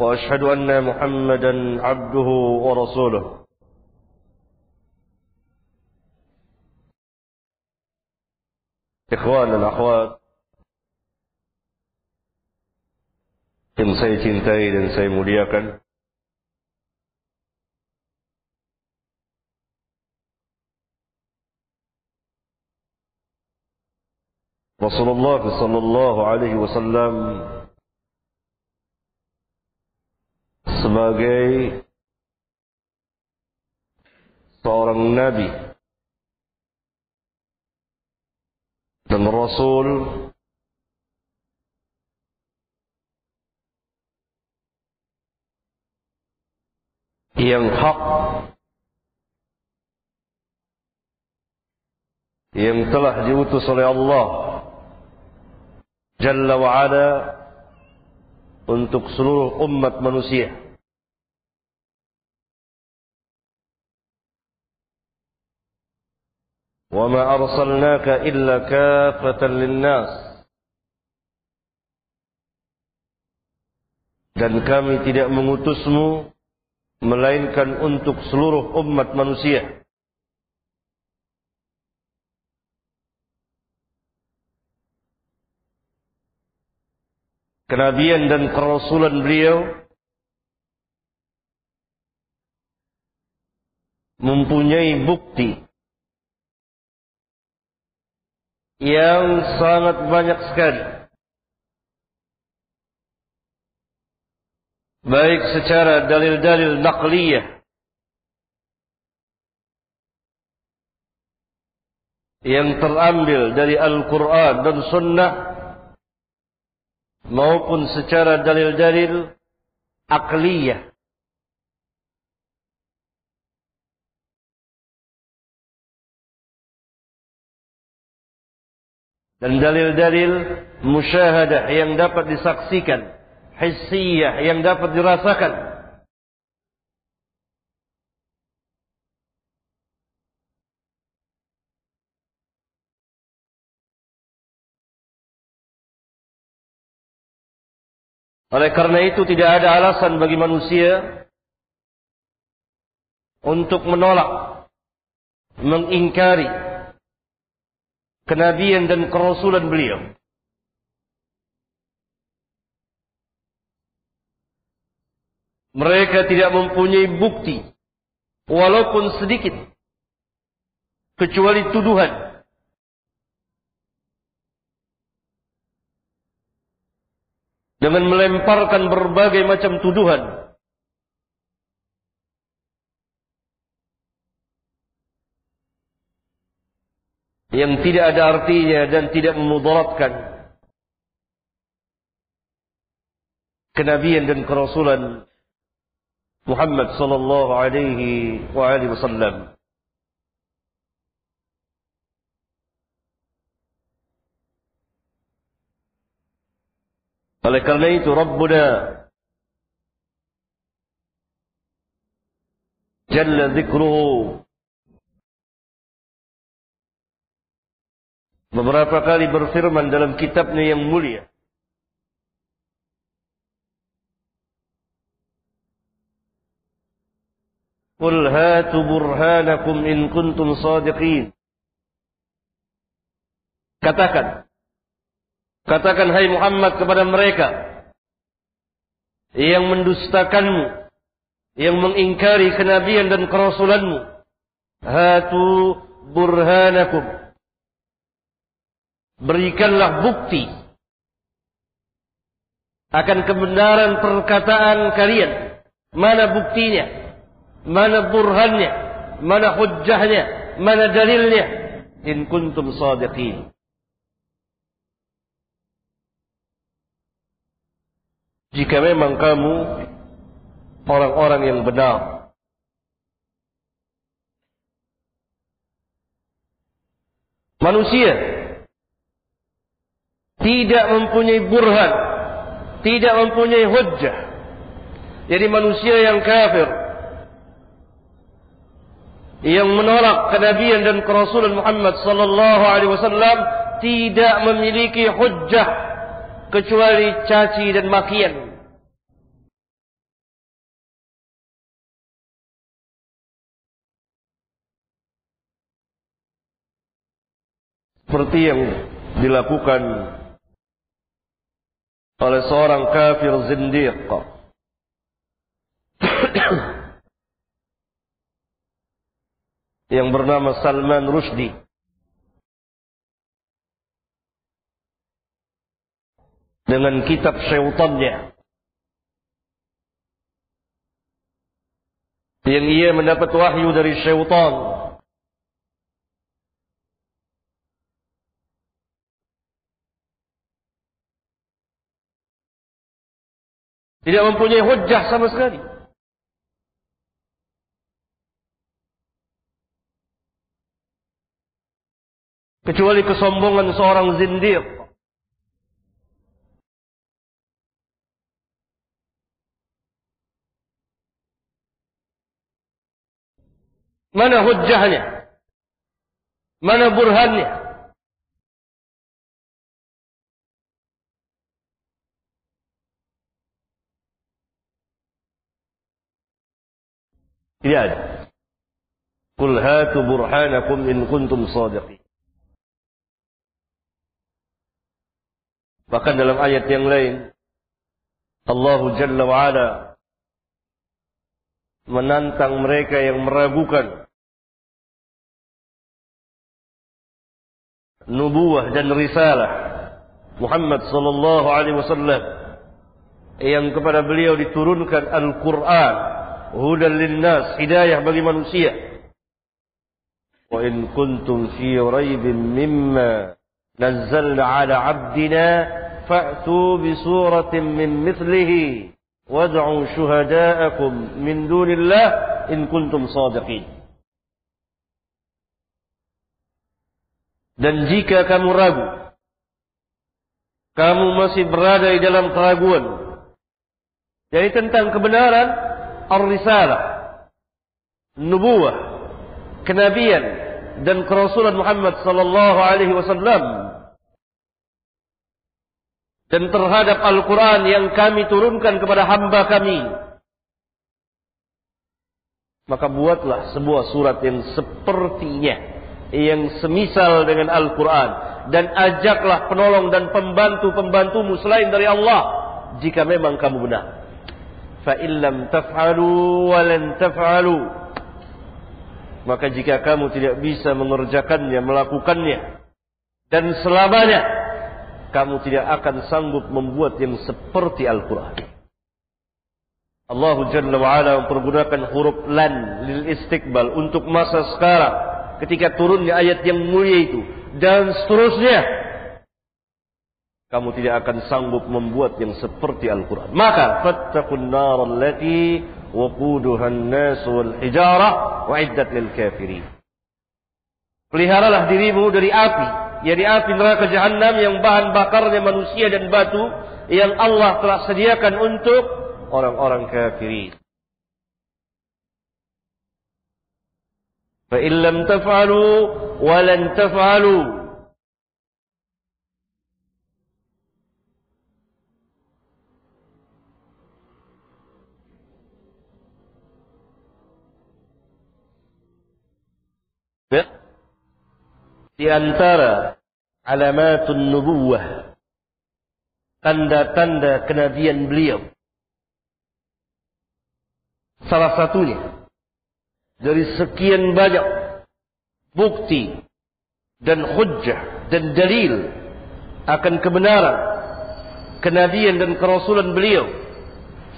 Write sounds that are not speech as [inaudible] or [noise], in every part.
وأشهد أن محمدا عبده ورسوله. إخوان الأخوات إن سيتين تايدن سيموليكا رسول الله صلى الله عليه وسلم sebagai seorang nabi dan rasul yang hak yang telah diutus oleh Allah Jalla wa Ala untuk seluruh umat manusia. وما أرسلناك إلا كافة للناس dan kami tidak mengutusmu melainkan untuk seluruh umat manusia. kenabian dan kerasulan beliau mempunyai bukti yang sangat banyak sekali. Baik secara dalil-dalil naqliyah. Yang terambil dari Al-Quran dan Sunnah. Maupun secara dalil-dalil akliyah. Dan dalil-dalil musyahadah yang dapat disaksikan, hissiyah yang dapat dirasakan. Oleh karena itu tidak ada alasan bagi manusia untuk menolak, mengingkari kenabian dan kerasulan beliau. Mereka tidak mempunyai bukti, walaupun sedikit, kecuali tuduhan dengan melemparkan berbagai macam tuduhan. Yang tidak ada artinya dan tidak memudaratkan kenabian dan kerasulan Muhammad sallallahu alaihi wa alihi wasallam. Oleh karena itu Rabbuna Jalla zikruhu beberapa kali berfirman dalam kitabnya yang mulia Qul hatu burhanakum in kuntum sadiqin Katakan Katakan hai Muhammad kepada mereka yang mendustakanmu, yang mengingkari kenabian dan kerasulanmu. Hatu burhanakum. Berikanlah bukti akan kebenaran perkataan kalian. Mana buktinya? Mana burhannya? Mana hujjahnya? Mana dalilnya? In kuntum sadiqin. Jika memang kamu orang-orang yang benar, manusia tidak mempunyai burhan, tidak mempunyai hujjah. Jadi manusia yang kafir yang menolak kenabian dan kerasulan Muhammad sallallahu alaihi wasallam tidak memiliki hujjah kecuali caci dan makian. Seperti yang dilakukan oleh seorang kafir zindiq. [coughs] yang bernama Salman Rushdie. Dengan kitab syaitannya. Yang ia mendapat wahyu dari syaitan. Tidak mempunyai hujah sama sekali. kecuali kesombongan seorang zindiq. Mana hujjahnya? Mana burhannya? Ada. Qul hatu burhanakum in kuntum sadiqin. Bahkan dalam ayat yang lain Allah Jalla wa'ala menantang mereka yang meragukan nubuah dan risalah Muhammad sallallahu alaihi wasallam yang kepada beliau diturunkan Al-Qur'an hudan linnas hidayah bagi manusia in kuntum fi raibin mimma نزلنا على عبدنا فأتوا بسورة من مثله وادعوا شهداءكم من دون الله إن كنتم صادقين Dan jika kamu ragu, kamu masih berada di dalam keraguan. Jadi tentang kebenaran ar-risalah, nubuah, kenabian dan kerasulan Muhammad sallallahu alaihi wasallam dan terhadap Al-Quran yang kami turunkan kepada hamba kami. Maka buatlah sebuah surat yang sepertinya, yang semisal dengan Al-Quran. Dan ajaklah penolong dan pembantu-pembantumu selain dari Allah, jika memang kamu benar fa illam taf'alu wa lan maka jika kamu tidak bisa mengerjakannya melakukannya dan selamanya kamu tidak akan sanggup membuat yang seperti Al-Qur'an. Allah Jalla dalam mempergunakan huruf lan lil istiqbal untuk masa sekarang ketika turunnya ayat yang mulia itu dan seterusnya kamu tidak akan sanggup membuat yang seperti Al-Quran. Maka fattaqun nar allati waquduha an-nas wal hijarah wa'iddat lil kafirin. Peliharalah dirimu dari api yaitu api neraka jahanam yang bahan bakarnya manusia dan batu yang Allah telah sediakan untuk orang-orang. Fa illam taf'alu wa lan di antara alamatun nubuwah tanda-tanda kenabian beliau. Salah satunya dari sekian banyak bukti dan hujjah dan dalil akan kebenaran kenabian dan kerasulan beliau.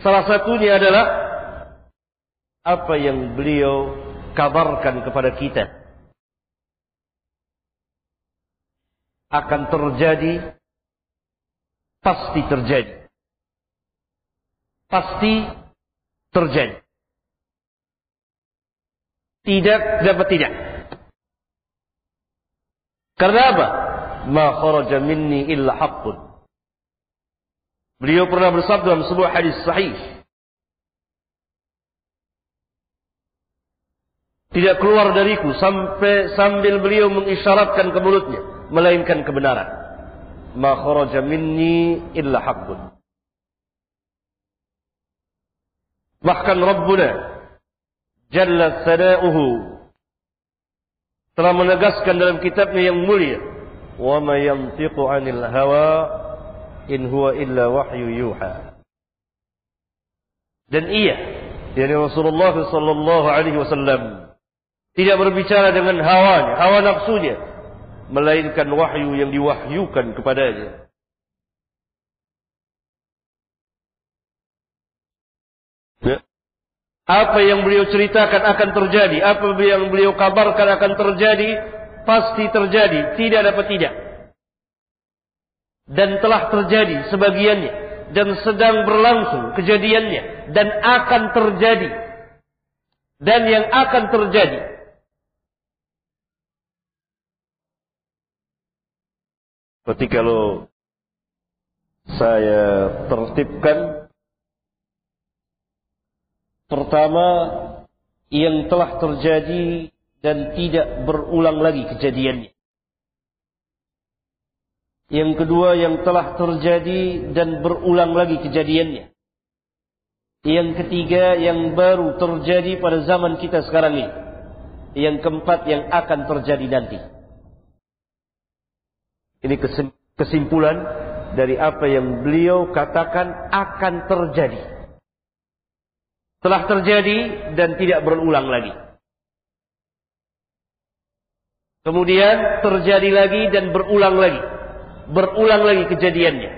Salah satunya adalah apa yang beliau kabarkan kepada kita akan terjadi pasti terjadi pasti terjadi tidak dapat tidak Karena apa? Ma kharaja minni illa haqqun. Beliau pernah bersabda dalam sebuah hadis sahih. Tidak keluar dariku sampai sambil beliau mengisyaratkan ke mulutnya. Melainkan kebenaran. Ma kharaja minni illa haqqun. Bahkan Rabbuna Jalla Sana'uhu telah menegaskan dalam kitabnya yang mulia wa ma yantiqu 'anil hawa in huwa illa wahyu yuha dan ia yakni Rasulullah sallallahu alaihi wasallam tidak berbicara dengan hawanya hawa nafsunya melainkan wahyu yang diwahyukan kepadanya ya. Apa yang beliau ceritakan akan terjadi. Apa yang beliau kabarkan akan terjadi. Pasti terjadi. Tidak dapat tidak. Dan telah terjadi sebagiannya. Dan sedang berlangsung kejadiannya. Dan akan terjadi. Dan yang akan terjadi. Berarti kalau saya tertibkan Pertama, yang telah terjadi dan tidak berulang lagi kejadiannya. Yang kedua, yang telah terjadi dan berulang lagi kejadiannya. Yang ketiga, yang baru terjadi pada zaman kita sekarang ini. Yang keempat, yang akan terjadi nanti. Ini kesimpulan dari apa yang beliau katakan akan terjadi telah terjadi dan tidak berulang lagi. Kemudian terjadi lagi dan berulang lagi. Berulang lagi kejadiannya.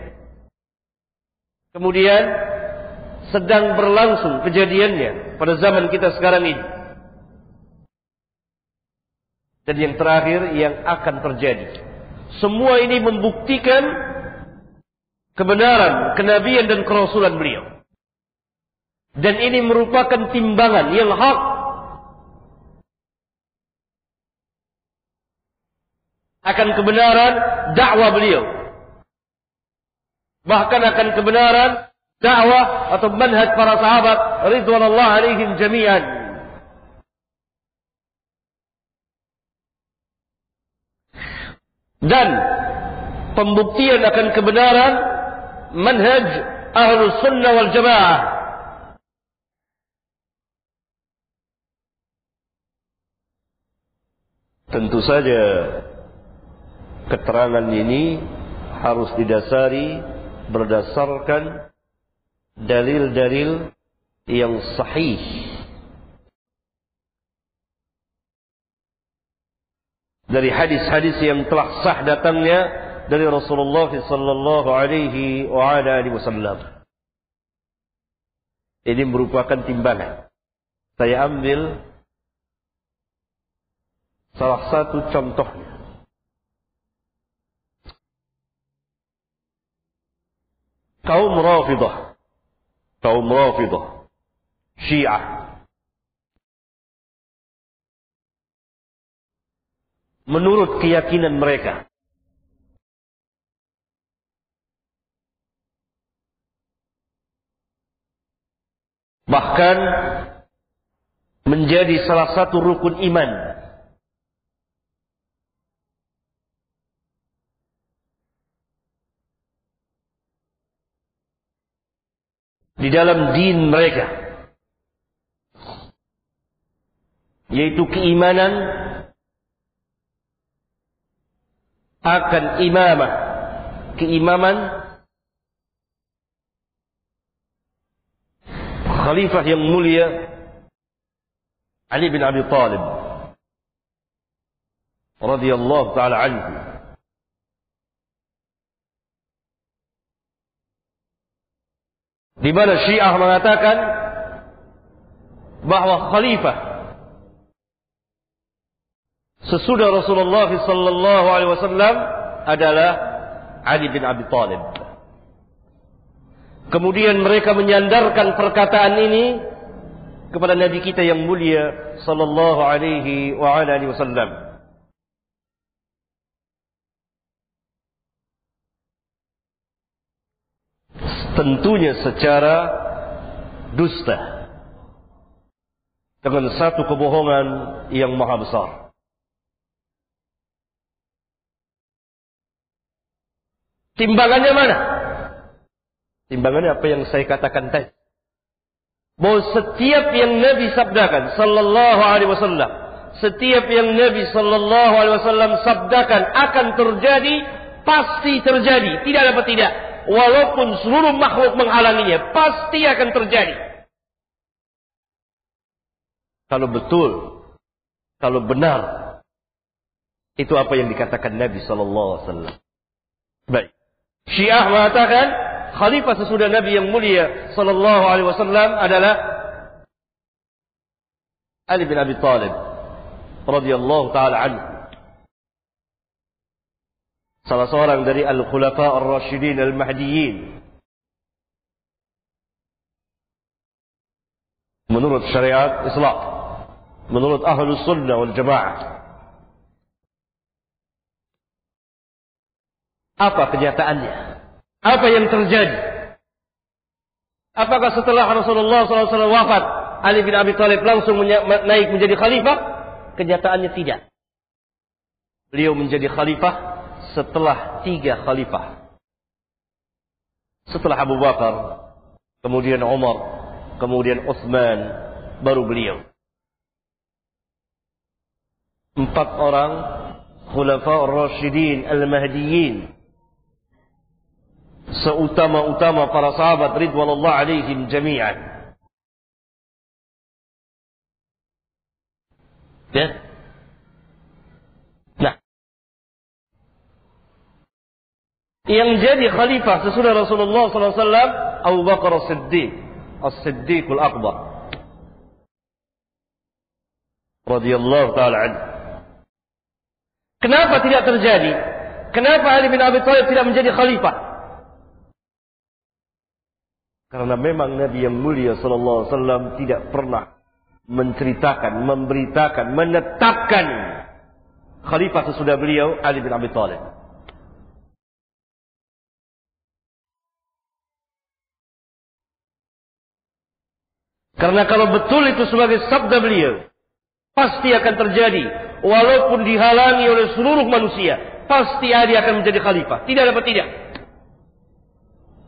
Kemudian sedang berlangsung kejadiannya pada zaman kita sekarang ini. Dan yang terakhir yang akan terjadi. Semua ini membuktikan kebenaran, kenabian dan kerasulan beliau. Dan ini merupakan timbangan yang hak. Akan kebenaran dakwah beliau. Bahkan akan kebenaran dakwah atau manhaj para sahabat ridwanullah alaihim jami'an. Dan pembuktian akan kebenaran manhaj ahlus sunnah wal jamaah Tentu saja keterangan ini harus didasari berdasarkan dalil-dalil yang sahih. Dari hadis-hadis yang telah sah datangnya dari Rasulullah sallallahu alaihi wa alihi wasallam. Ini merupakan timbangan. Saya ambil Salah satu contohnya. Kaum Rafidah. Kaum Rafidah. Syiah. Menurut keyakinan mereka. Bahkan menjadi salah satu rukun iman di dalam din mereka yaitu keimanan akan imamah keimaman khalifah yang mulia Ali bin Abi Talib radhiyallahu taala anhu Di mana Syiah mengatakan bahwa khalifah sesudah Rasulullah sallallahu alaihi wasallam adalah Ali bin Abi Thalib. Kemudian mereka menyandarkan perkataan ini kepada Nabi kita yang mulia sallallahu alaihi wa alihi wasallam. Tentunya secara dusta dengan satu kebohongan yang maha besar. Timbangannya mana? Timbangannya apa yang saya katakan tadi. Bahwa setiap yang Nabi sabdakan sallallahu alaihi wasallam, setiap yang Nabi sallallahu alaihi wasallam sabdakan akan terjadi, pasti terjadi, tidak dapat tidak. Walaupun seluruh makhluk menghalanginya, pasti akan terjadi. Kalau betul, kalau benar, itu apa yang dikatakan Nabi sallallahu alaihi wasallam. Baik. Syiah mengatakan khalifah sesudah Nabi yang mulia sallallahu alaihi wasallam adalah Ali bin Abi Thalib radhiyallahu taala anhu. Salah seorang dari al-khulafa ar-rasyidin al-mahdiyyin. Menurut syariat Islam, menurut ahlu sunnah wal jamaah. Apa kenyataannya? Apa yang terjadi? Apakah setelah Rasulullah SAW wafat, Ali bin Abi Thalib langsung naik menjadi khalifah? Kenyataannya tidak. Beliau menjadi khalifah setelah tiga khalifah. Setelah Abu Bakar, kemudian Umar, kemudian Uthman, baru beliau. Empat orang khulafa ar-rasyidin al-mahdiyin seutama-utama para sahabat ridwanullah alaihim jami'an. Ya. Nah. Yang jadi khalifah sesudah Rasulullah SAW Abu Bakar As-Siddiq As-Siddiqul Akbar radhiyallahu taala anhu. Kenapa tidak terjadi? Kenapa Ali bin Abi Thalib tidak menjadi khalifah? Karena memang Nabi yang mulia sallallahu alaihi wasallam tidak pernah menceritakan, memberitakan, menetapkan khalifah sesudah beliau Ali bin Abi Thalib. Karena kalau betul itu sebagai sabda beliau, pasti akan terjadi. Walaupun dihalangi oleh seluruh manusia, pasti Ali akan menjadi khalifah. Tidak dapat tidak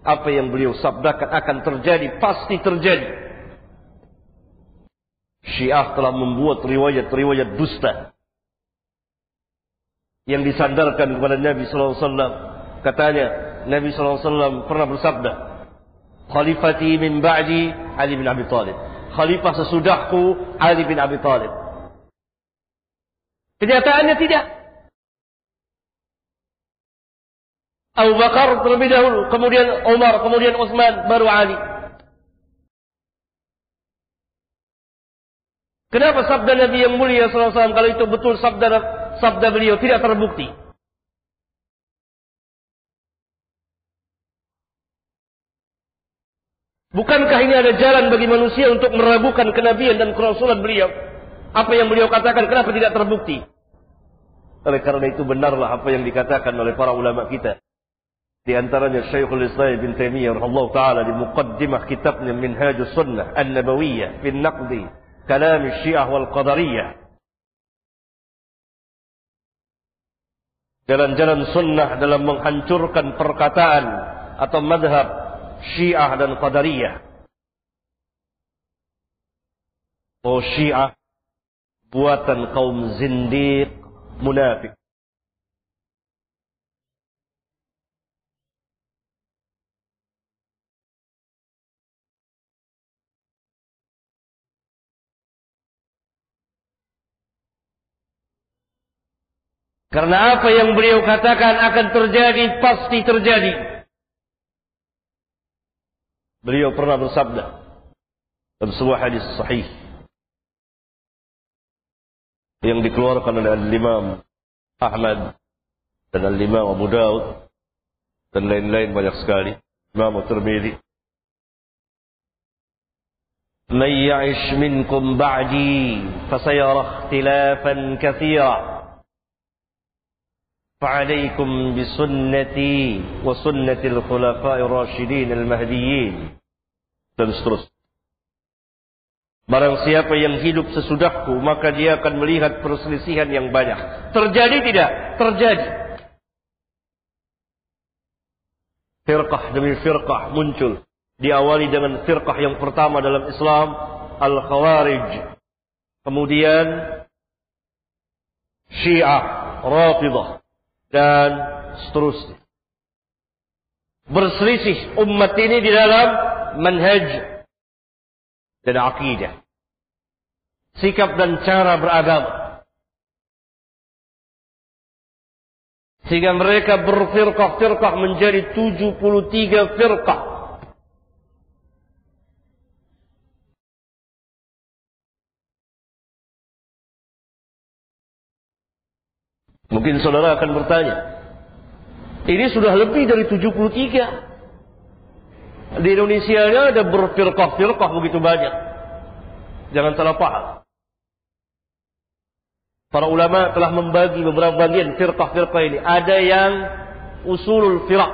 apa yang beliau sabdakan akan terjadi, pasti terjadi. Syiah telah membuat riwayat-riwayat dusta yang disandarkan kepada Nabi sallallahu alaihi wasallam. Katanya Nabi sallallahu alaihi wasallam pernah bersabda, "Khalifati min ba'di Ali bin Abi Thalib." Khalifah sesudahku Ali bin Abi Thalib. Kenyataannya tidak. Abu Bakar terlebih dahulu, kemudian Umar, kemudian Utsman, baru Ali. Kenapa sabda Nabi yang mulia SAW kalau itu betul sabda sabda beliau tidak terbukti? Bukankah ini ada jalan bagi manusia untuk meragukan kenabian dan kerasulan beliau? Apa yang beliau katakan kenapa tidak terbukti? Oleh karena itu benarlah apa yang dikatakan oleh para ulama kita. Di antaranya Syekhul Islam bin Taimiyah rahimahullah taala di muqaddimah kitabnya Minhajus Sunnah An-Nabawiyah fi Naqdi Kalam Syiah wal Qadariyah. Jalan-jalan sunnah dalam menghancurkan perkataan atau madhab Syiah dan Qadariyah. Oh Syiah buatan kaum zindiq munafik. Karena apa yang beliau katakan akan terjadi, pasti terjadi. Beliau pernah bersabda dalam sebuah hadis sahih yang dikeluarkan oleh Al-Imam Ahmad dan Al-Imam Abu Daud dan lain-lain banyak sekali. Imam Tirmidzi. Man ya'ish minkum ba'di fasayara ikhtilafan katsira فعليكم بسنتي وسنة الخلفاء الراشدين المهديين dan seterusnya. Barang siapa yang hidup sesudahku, maka dia akan melihat perselisihan yang banyak. Terjadi tidak? Terjadi. Firqah demi firqah muncul. Diawali dengan firqah yang pertama dalam Islam, Al-Khawarij. Kemudian Syiah, Rafidah, dan seterusnya. Berselisih umat ini di dalam manhaj dan akidah. Sikap dan cara beragama. Sehingga mereka berfirqah-firqah menjadi 73 firqah. Mungkin saudara akan bertanya, ini sudah lebih dari 73. Di Indonesia ada berfirqah-firqah begitu banyak. Jangan salah paham. Para ulama telah membagi beberapa bagian firqah-firqah ini. Ada yang usulul firaq.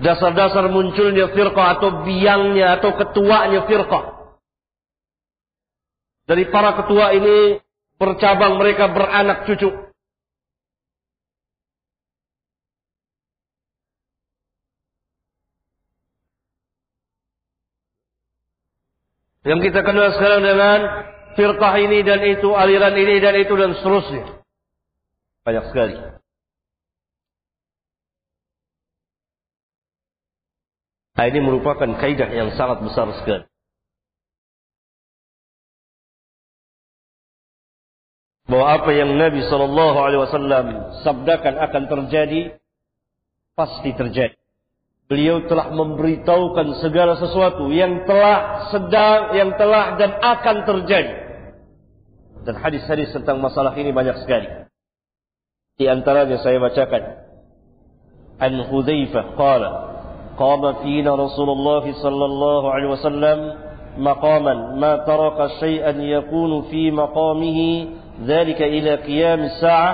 Dasar-dasar munculnya firqah atau biangnya atau ketuanya firqah. Dari para ketua ini bercabang mereka beranak cucu. Yang kita kenal sekarang dengan firqah ini dan itu, aliran ini dan itu dan seterusnya. Banyak sekali. Nah, ini merupakan kaidah yang sangat besar sekali. Bahwa apa yang Nabi Shallallahu Alaihi Wasallam sabdakan akan terjadi pasti terjadi. Beliau telah memberitahukan segala sesuatu yang telah sedang, yang telah dan akan terjadi. Dan hadis-hadis tentang masalah ini banyak sekali. Di antaranya saya bacakan. An Hudzaifah qala qama fina Rasulullah sallallahu alaihi wasallam maqaman ma taraka shay'an yakunu fi maqamihi ذلك إلى قيام الساعة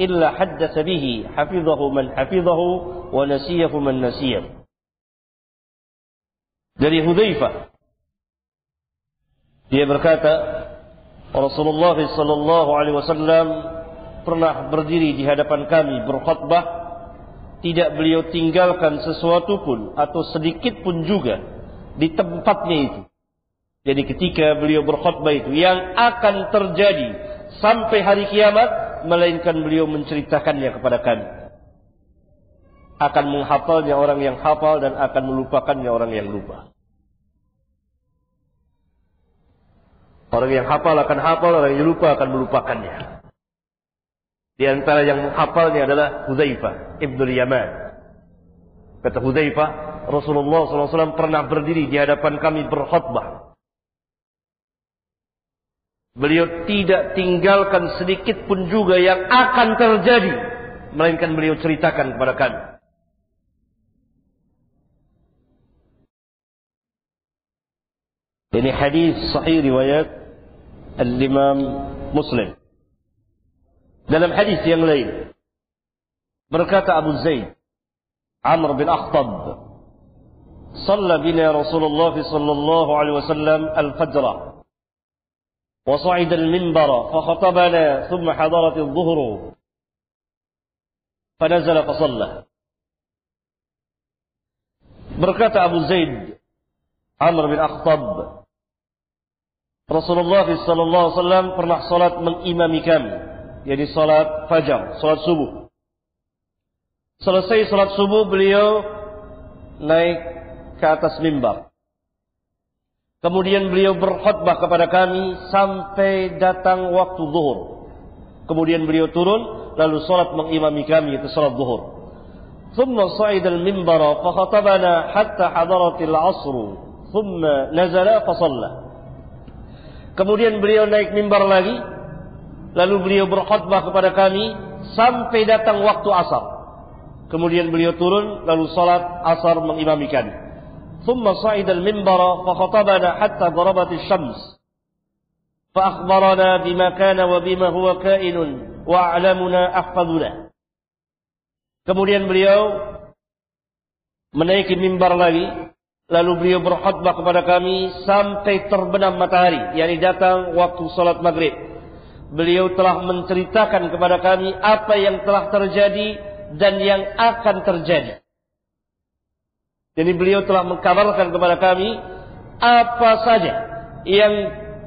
إلا حدث به حفظه من حفظه ونسيه من نسيه dari Hudzaifah dia berkata Rasulullah sallallahu alaihi wasallam pernah berdiri di hadapan kami berkhutbah tidak beliau tinggalkan sesuatu pun atau sedikit pun juga di tempatnya itu jadi ketika beliau berkhutbah itu yang akan terjadi sampai hari kiamat melainkan beliau menceritakannya kepada kami. Akan menghafalnya orang yang hafal dan akan melupakannya orang yang lupa. Orang yang hafal akan hafal orang yang lupa akan melupakannya. Di antara yang menghafalnya adalah Hudzaifah Ibnu Yaman. Kata Hudzaifah Rasulullah SAW pernah berdiri di hadapan kami berkhutbah Beliau tidak tinggalkan sedikit pun juga yang akan terjadi. Melainkan beliau ceritakan kepada kami. Ini hadis sahih riwayat Al-Imam Muslim. Dalam hadis yang lain. Berkata Abu Zaid. Amr bin Akhtab. صلى بنا رسول الله صلى الله عليه وسلم الفجر وصعد المنبر فخطبنا ثم حضرت الظهر فنزل فصلى. بركات أبو زيد عمر بن أخطب. رسول الله صلى الله عليه وسلم pernah صلاة من إمام كام يعني صلاة فجر صلاة سبو selesai صلاة subuh beliau naik ke atas mimbar Kemudian beliau berkhutbah kepada kami sampai datang waktu zuhur. Kemudian beliau turun lalu salat mengimami kami itu salat zuhur. ثم صعد المنبر فخطبنا حتى حضرت العصر ثم نزل فصلى Kemudian beliau naik mimbar lagi lalu beliau berkhutbah kepada kami sampai datang waktu asar. Kemudian beliau turun lalu salat asar mengimami kami. ثم صعد المنبر فخطبنا حتى ضربت الشمس فأخبرنا بما كان وبما هو كائن وأعلمنا أحفظنا Kemudian beliau menaiki mimbar lagi, lalu beliau berkhutbah kepada kami sampai terbenam matahari, yakni datang waktu salat maghrib. Beliau telah menceritakan kepada kami apa yang telah terjadi dan yang akan terjadi. Jadi beliau telah mengkabarkan kepada kami apa saja yang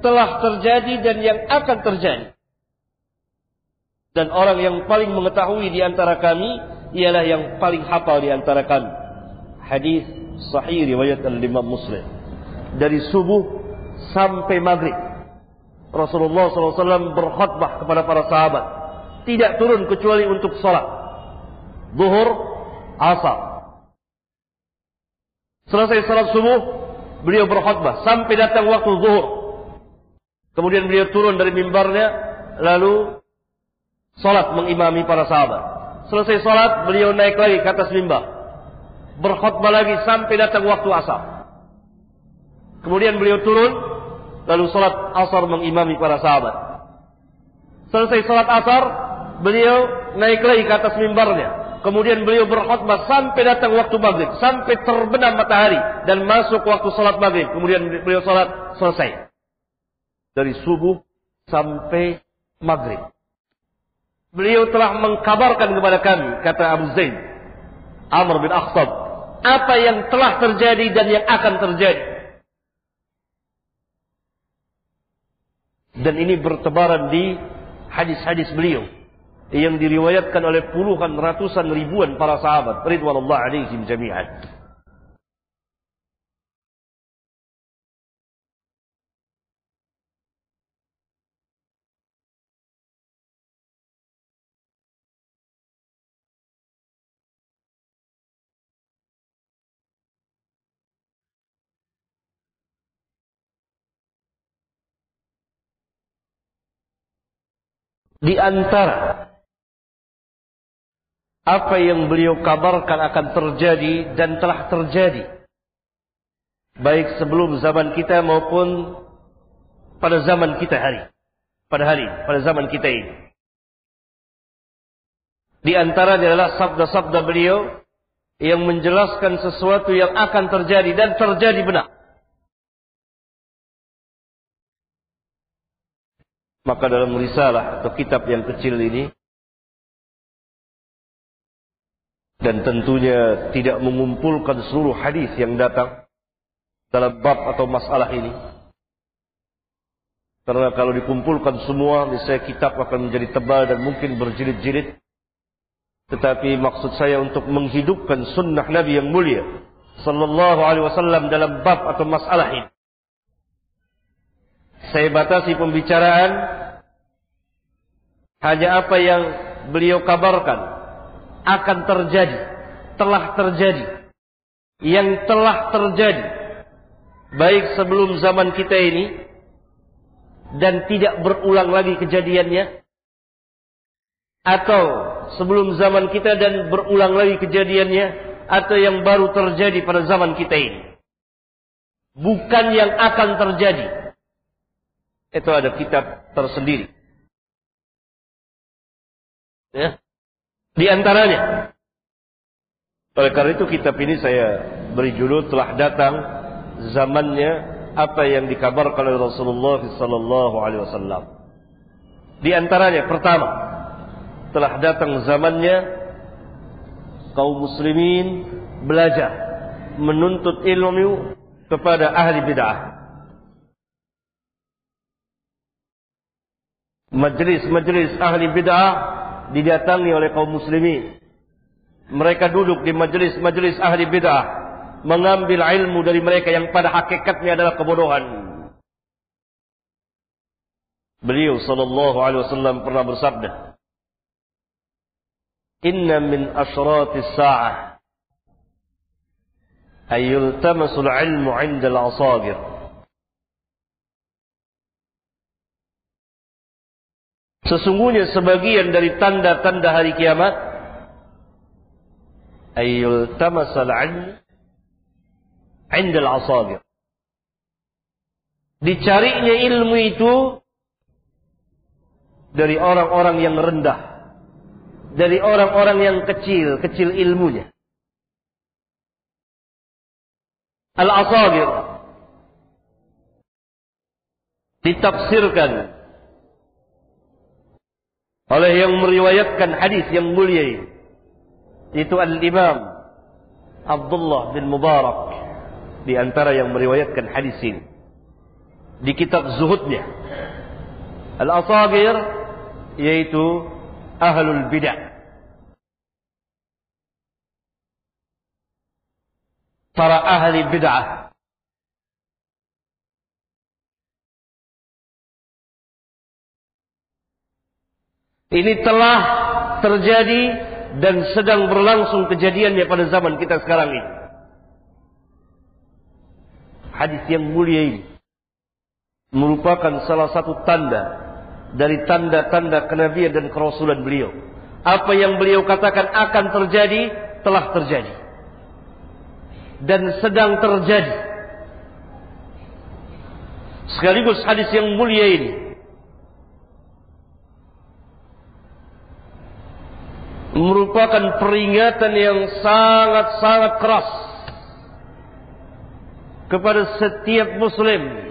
telah terjadi dan yang akan terjadi. Dan orang yang paling mengetahui di antara kami ialah yang paling hafal di antara kami. Hadis sahih riwayat al-Imam Muslim. Dari subuh sampai maghrib. Rasulullah SAW berkhutbah kepada para sahabat. Tidak turun kecuali untuk salat. Zuhur, asar. Selesai salat subuh, beliau berkhutbah sampai datang waktu zuhur. Kemudian beliau turun dari mimbarnya, lalu salat mengimami para sahabat. Selesai salat, beliau naik lagi ke atas mimbar. Berkhutbah lagi sampai datang waktu asar. Kemudian beliau turun, lalu salat asar mengimami para sahabat. Selesai salat asar, beliau naik lagi ke atas mimbarnya. Kemudian beliau berkhutbah sampai datang waktu maghrib, sampai terbenam matahari dan masuk waktu salat maghrib. Kemudian beliau salat selesai dari subuh sampai maghrib. Beliau telah mengkabarkan kepada kami, kata Abu Zain, Amr bin Akhtab, apa yang telah terjadi dan yang akan terjadi. Dan ini bertebaran di hadis-hadis beliau yang diriwayatkan oleh puluhan ratusan ribuan para sahabat ridwanullah alaihim jami'an. di antara apa yang beliau kabarkan akan terjadi dan telah terjadi. Baik sebelum zaman kita maupun pada zaman kita hari. Pada hari pada zaman kita ini. Di antaranya adalah sabda-sabda beliau yang menjelaskan sesuatu yang akan terjadi dan terjadi benar. Maka dalam risalah atau kitab yang kecil ini dan tentunya tidak mengumpulkan seluruh hadis yang datang dalam bab atau masalah ini. Karena kalau dikumpulkan semua, misalnya kitab akan menjadi tebal dan mungkin berjilid-jilid. Tetapi maksud saya untuk menghidupkan sunnah Nabi yang mulia. Sallallahu alaihi wasallam dalam bab atau masalah ini. Saya batasi pembicaraan hanya apa yang beliau kabarkan akan terjadi, telah terjadi, yang telah terjadi baik sebelum zaman kita ini dan tidak berulang lagi kejadiannya atau sebelum zaman kita dan berulang lagi kejadiannya atau yang baru terjadi pada zaman kita ini bukan yang akan terjadi itu ada kitab tersendiri. Ya. Di antaranya. Oleh karena itu kitab ini saya beri judul telah datang zamannya apa yang dikabarkan oleh Rasulullah sallallahu alaihi wasallam. Di antaranya pertama telah datang zamannya kaum muslimin belajar menuntut ilmu kepada ahli bid'ah Majlis-majlis ahli bid'ah didatangi oleh kaum muslimin. Mereka duduk di majlis-majlis ahli bid'ah mengambil ilmu dari mereka yang pada hakikatnya adalah kebodohan. Beliau sallallahu alaihi wasallam pernah bersabda, "Inna min asratis sa'ah ayyultamasul ilmu 'inda al-asagir." Sesungguhnya sebagian dari tanda-tanda hari kiamat ayyul tamasal ilm indal asagir. Dicarinya ilmu itu dari orang-orang yang rendah, dari orang-orang yang kecil, kecil ilmunya. Al-Asagir ditafsirkan oleh yang meriwayatkan hadis yang mulia ini itu Al-Imam Abdullah bin Mubarak di antara yang meriwayatkan hadis ini di kitab zuhudnya Al-Asagir yaitu ahlul bidah para ahli bid'ah Ini telah terjadi dan sedang berlangsung kejadiannya pada zaman kita sekarang ini. Hadis yang mulia ini merupakan salah satu tanda dari tanda-tanda kenabian dan kerasulan beliau. Apa yang beliau katakan akan terjadi telah terjadi dan sedang terjadi. Sekaligus hadis yang mulia ini merupakan peringatan yang sangat-sangat keras kepada setiap muslim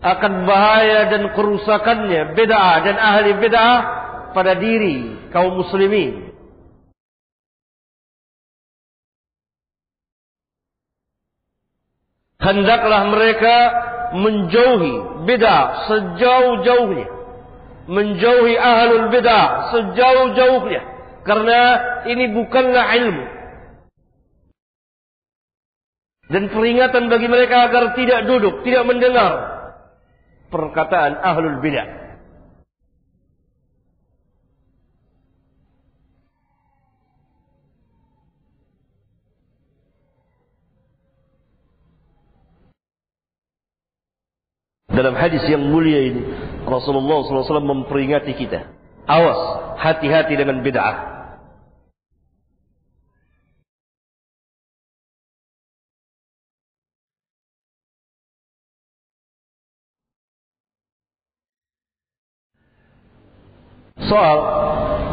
akan bahaya dan kerusakannya bid'ah dan ahli bid'ah pada diri kaum muslimin. Hendaklah mereka menjauhi bid'ah sejauh-jauhnya menjauhi ahlul bidah sejauh-jauhnya karena ini bukanlah ilmu dan peringatan bagi mereka agar tidak duduk, tidak mendengar perkataan ahlul bidah. Dalam hadis yang mulia ini Rasulullah SAW memperingati kita. Awas, hati-hati dengan bid'ah. Soal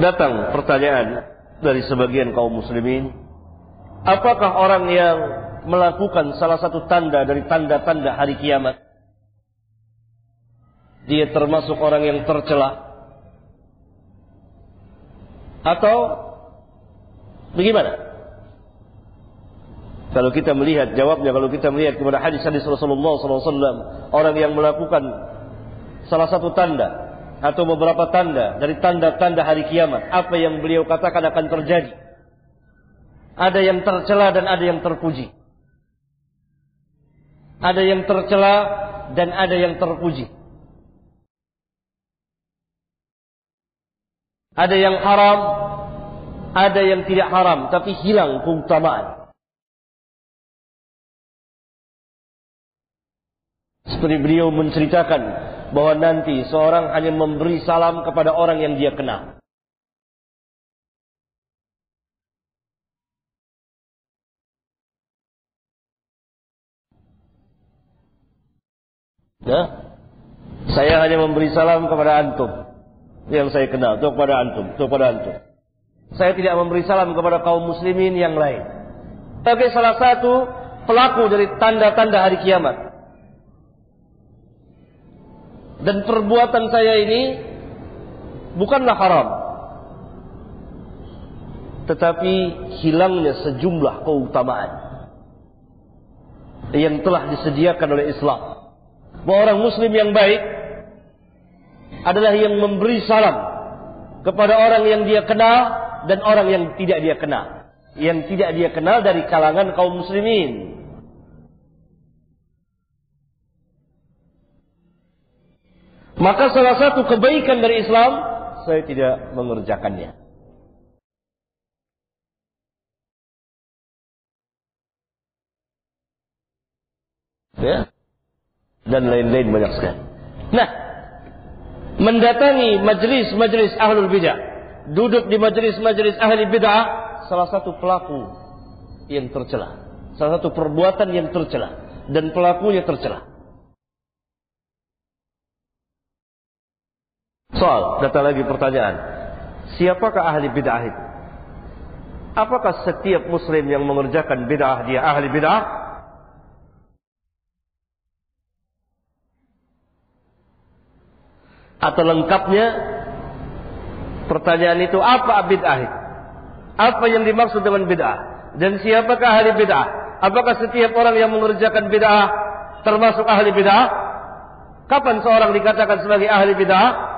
datang pertanyaan dari sebagian kaum muslimin, apakah orang yang melakukan salah satu tanda dari tanda-tanda hari kiamat dia termasuk orang yang tercela? Atau bagaimana? Kalau kita melihat jawabnya, kalau kita melihat kepada hadis-hadis Rasulullah SAW, orang yang melakukan salah satu tanda atau beberapa tanda dari tanda-tanda hari kiamat, apa yang beliau katakan akan terjadi. Ada yang tercela dan ada yang terpuji. Ada yang tercela dan ada yang terpuji. Ada yang haram, ada yang tidak haram, tapi hilang keutamaan. Seperti beliau menceritakan bahwa nanti seorang hanya memberi salam kepada orang yang dia kenal. Ya, saya hanya memberi salam kepada antum yang saya kenal, itu kepada antum, itu kepada antum. Saya tidak memberi salam kepada kaum muslimin yang lain. Sebagai salah satu pelaku dari tanda-tanda hari kiamat. Dan perbuatan saya ini bukanlah haram. Tetapi hilangnya sejumlah keutamaan yang telah disediakan oleh Islam. Bahwa orang muslim yang baik adalah yang memberi salam kepada orang yang dia kenal dan orang yang tidak dia kenal. Yang tidak dia kenal dari kalangan kaum muslimin. Maka salah satu kebaikan dari Islam saya tidak mengerjakannya. Ya. Dan lain-lain banyak sekali. Nah, mendatangi majlis-majlis ahlul bidah, duduk di majlis-majlis ahli bidah, salah satu pelaku yang tercela, salah satu perbuatan yang tercela dan pelakunya tercela. Soal, datang lagi pertanyaan. Siapakah ahli bid'ah itu? Apakah setiap muslim yang mengerjakan bid'ah dia ahli bid'ah? Atau lengkapnya pertanyaan itu apa bid'ah? Apa yang dimaksud dengan bid'ah? Dan siapakah ahli bid'ah? Apakah setiap orang yang mengerjakan bid'ah termasuk ahli bid'ah? Kapan seorang dikatakan sebagai ahli bid'ah?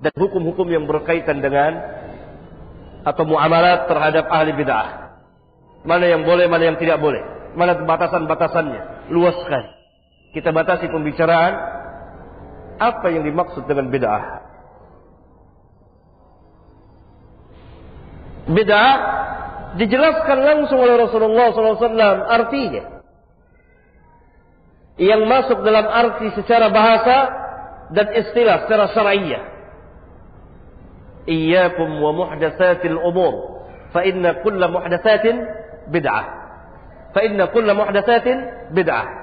dan hukum-hukum yang berkaitan dengan atau muamalat terhadap ahli bid'ah. Mana yang boleh, mana yang tidak boleh. Mana batasan-batasannya. Luaskan. Kita batasi pembicaraan apa yang dimaksud dengan bid'ah. Bid'ah dijelaskan langsung oleh Rasulullah SAW artinya. Yang masuk dalam arti secara bahasa dan istilah secara syar'iyyah. Iyyakum wa muhdatsatil umur. Fa inna kulla muhdatsatin bid'ah. Fa inna kulla bid'ah.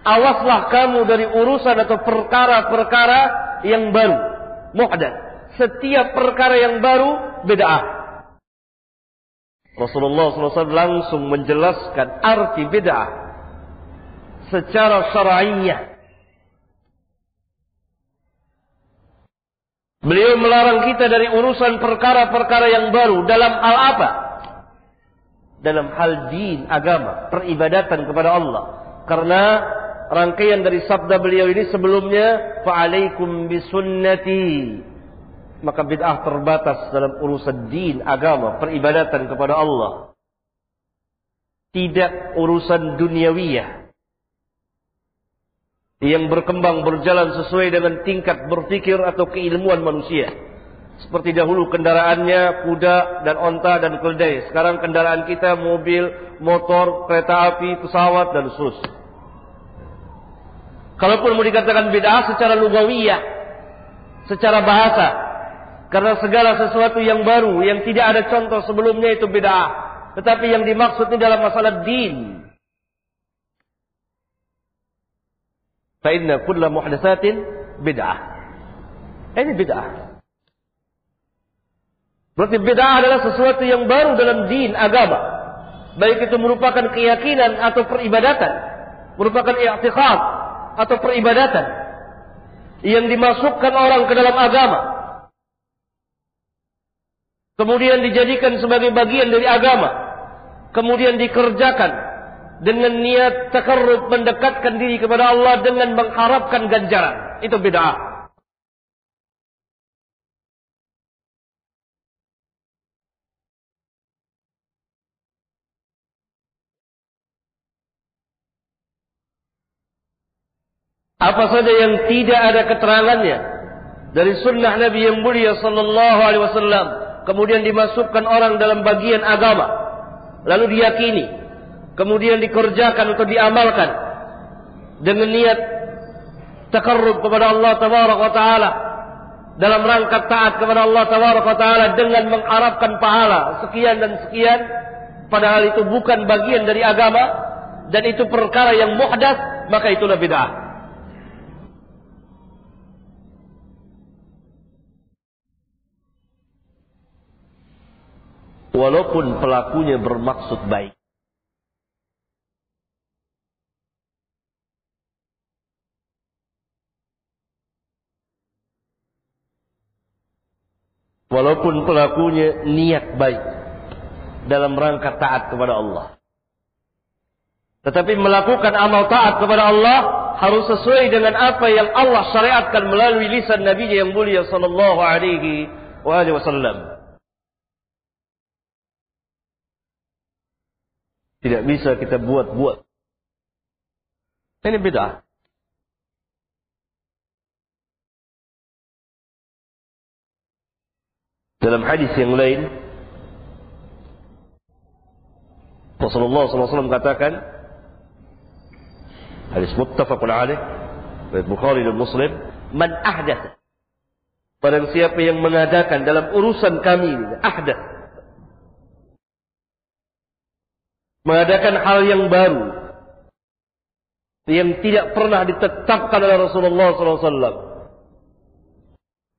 Awaslah kamu dari urusan atau perkara-perkara yang baru. Muhdats. Setiap perkara yang baru bid'ah. Rasulullah SAW langsung menjelaskan arti bid'ah secara syar'iyyah Beliau melarang kita dari urusan perkara-perkara yang baru dalam hal apa? Dalam hal din, agama, peribadatan kepada Allah. Karena rangkaian dari sabda beliau ini sebelumnya fa'alaikum bisunnati. Maka bid'ah terbatas dalam urusan din, agama, peribadatan kepada Allah. Tidak urusan duniawiyah yang berkembang berjalan sesuai dengan tingkat berpikir atau keilmuan manusia. Seperti dahulu kendaraannya kuda dan onta dan keledai. Sekarang kendaraan kita mobil, motor, kereta api, pesawat dan seterusnya. Kalaupun mau dikatakan bid'ah secara lugawiyah, secara bahasa, karena segala sesuatu yang baru yang tidak ada contoh sebelumnya itu bid'ah. Tetapi yang dimaksud ini dalam masalah din, Fa inna kulla muhdatsatin bid'ah. Ini bid'ah. Berarti bid'ah adalah sesuatu yang baru dalam din agama. Baik itu merupakan keyakinan atau peribadatan, merupakan i'tiqad atau peribadatan yang dimasukkan orang ke dalam agama. Kemudian dijadikan sebagai bagian dari agama. Kemudian dikerjakan dengan niat takarrub mendekatkan diri kepada Allah dengan mengharapkan ganjaran. Itu bid'ah. Apa saja yang tidak ada keterangannya dari sunnah Nabi yang mulia sallallahu alaihi wasallam kemudian dimasukkan orang dalam bagian agama lalu diyakini kemudian dikerjakan atau diamalkan dengan niat takarrub kepada Allah tabaraka wa taala dalam rangka taat kepada Allah tabaraka wa taala dengan mengharapkan pahala sekian dan sekian padahal itu bukan bagian dari agama dan itu perkara yang muhdas maka itulah bid'ah walaupun pelakunya bermaksud baik Walaupun pelakunya niat baik dalam rangka taat kepada Allah. Tetapi melakukan amal taat kepada Allah harus sesuai dengan apa yang Allah syariatkan melalui lisan Nabi yang mulia sallallahu alaihi wasallam. Tidak bisa kita buat-buat. Ini beda. Dalam hadis yang lain, Rasulullah SAW katakan, hadis muttafaqun alaih, dari Bukhari dan Muslim, man ahdath. Barang siapa yang mengadakan dalam urusan kami, ahdath. Mengadakan hal yang baru, yang tidak pernah ditetapkan oleh Rasulullah SAW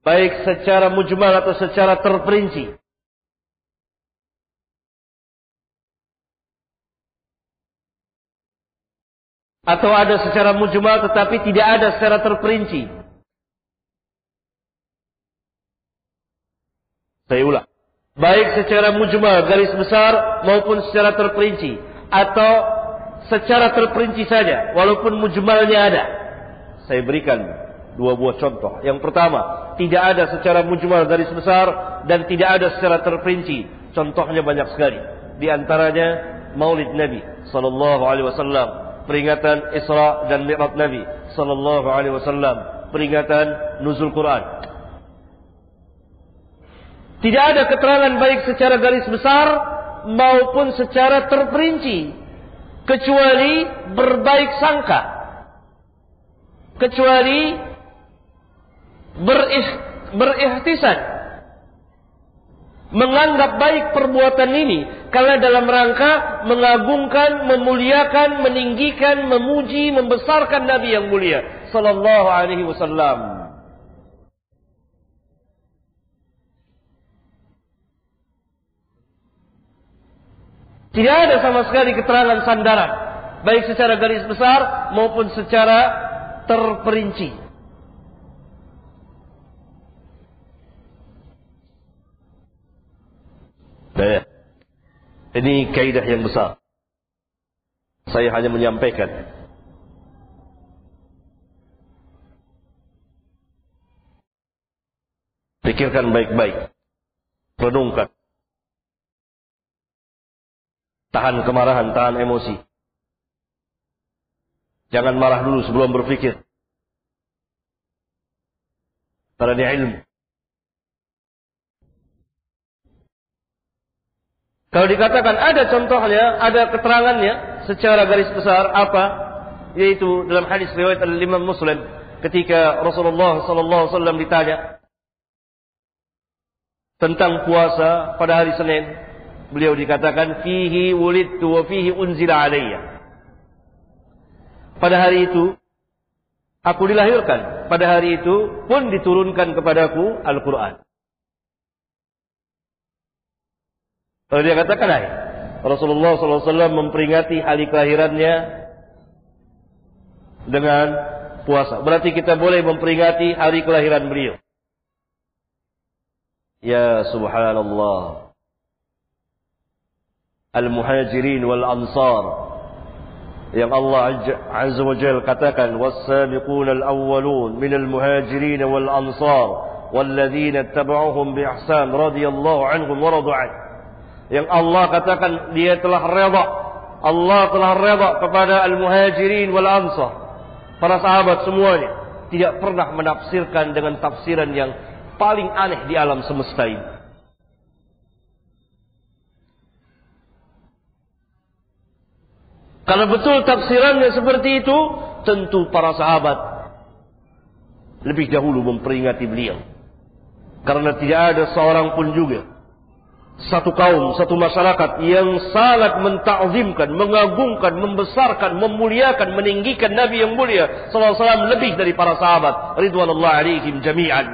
baik secara mujmal atau secara terperinci. Atau ada secara mujmal tetapi tidak ada secara terperinci. Saya ulang. Baik secara mujmal garis besar maupun secara terperinci. Atau secara terperinci saja walaupun mujmalnya ada. Saya berikan dua buah contoh. Yang pertama, tidak ada secara mujmal garis besar dan tidak ada secara terperinci. Contohnya banyak sekali. Di antaranya Maulid Nabi sallallahu alaihi wasallam peringatan Isra dan Mi'raj Nabi sallallahu alaihi wasallam, peringatan nuzul Quran. Tidak ada keterangan baik secara garis besar maupun secara terperinci kecuali berbaik sangka. Kecuali berih, berihtisan menganggap baik perbuatan ini karena dalam rangka mengagungkan, memuliakan, meninggikan, memuji, membesarkan Nabi yang mulia sallallahu alaihi wasallam. Tidak ada sama sekali keterangan sandaran baik secara garis besar maupun secara terperinci. Daya. Ini kaidah yang besar. Saya hanya menyampaikan. Pikirkan baik-baik. Renungkan. Tahan kemarahan, tahan emosi. Jangan marah dulu sebelum berpikir. Karena ini ilmu. Kalau dikatakan ada contohnya, ada keterangannya secara garis besar apa? Yaitu dalam hadis riwayat Al-Imam Muslim ketika Rasulullah sallallahu alaihi wasallam ditanya tentang puasa pada hari Senin, beliau dikatakan fihi wulidtu wa fihi unzila alayya. Pada hari itu aku dilahirkan, pada hari itu pun diturunkan kepadaku Al-Qur'an. Kalau dia katakan, Hai, Rasulullah SAW memperingati hari kelahirannya dengan puasa. Berarti kita boleh memperingati hari kelahiran beliau. Ya subhanallah. Al-muhajirin wal ansar. Yang Allah Azza wa Jal katakan. Was-sabiqun al-awwalun minal muhajirin wal ansar. والذين اتبعوهم بإحسان رضي الله عنهم ورضوا عنه yang Allah katakan dia telah redha. Allah telah redha kepada al-muhajirin wal ansar. Para sahabat semuanya tidak pernah menafsirkan dengan tafsiran yang paling aneh di alam semesta ini. Kalau betul tafsirannya seperti itu, tentu para sahabat lebih dahulu memperingati beliau. Karena tidak ada seorang pun juga satu kaum, satu masyarakat yang sangat mentakzimkan, mengagungkan, membesarkan, memuliakan, meninggikan Nabi yang mulia sallallahu alaihi wasallam lebih dari para sahabat ridwanullah alaihim jami'an.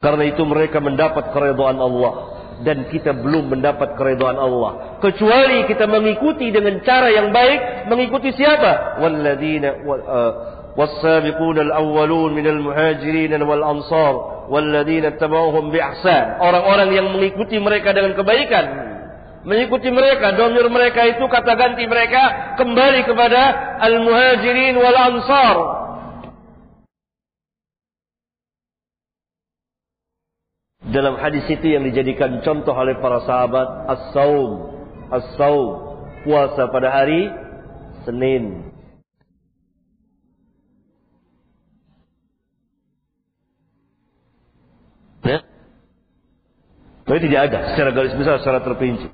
Karena itu mereka mendapat keridhaan Allah dan kita belum mendapat keridhaan Allah kecuali kita mengikuti dengan cara yang baik mengikuti siapa walladzina uh, والسابقون الأولون من المهاجرين والأنصار والذين اتبعوهم بإحسان orang-orang yang mengikuti mereka dengan kebaikan mengikuti mereka domir mereka itu kata ganti mereka kembali kepada al-muhajirin wal ansar Dalam hadis itu yang dijadikan contoh oleh para sahabat as-saum as-saum puasa pada hari Senin Ya. Tapi tidak ada secara garis besar, secara terperinci.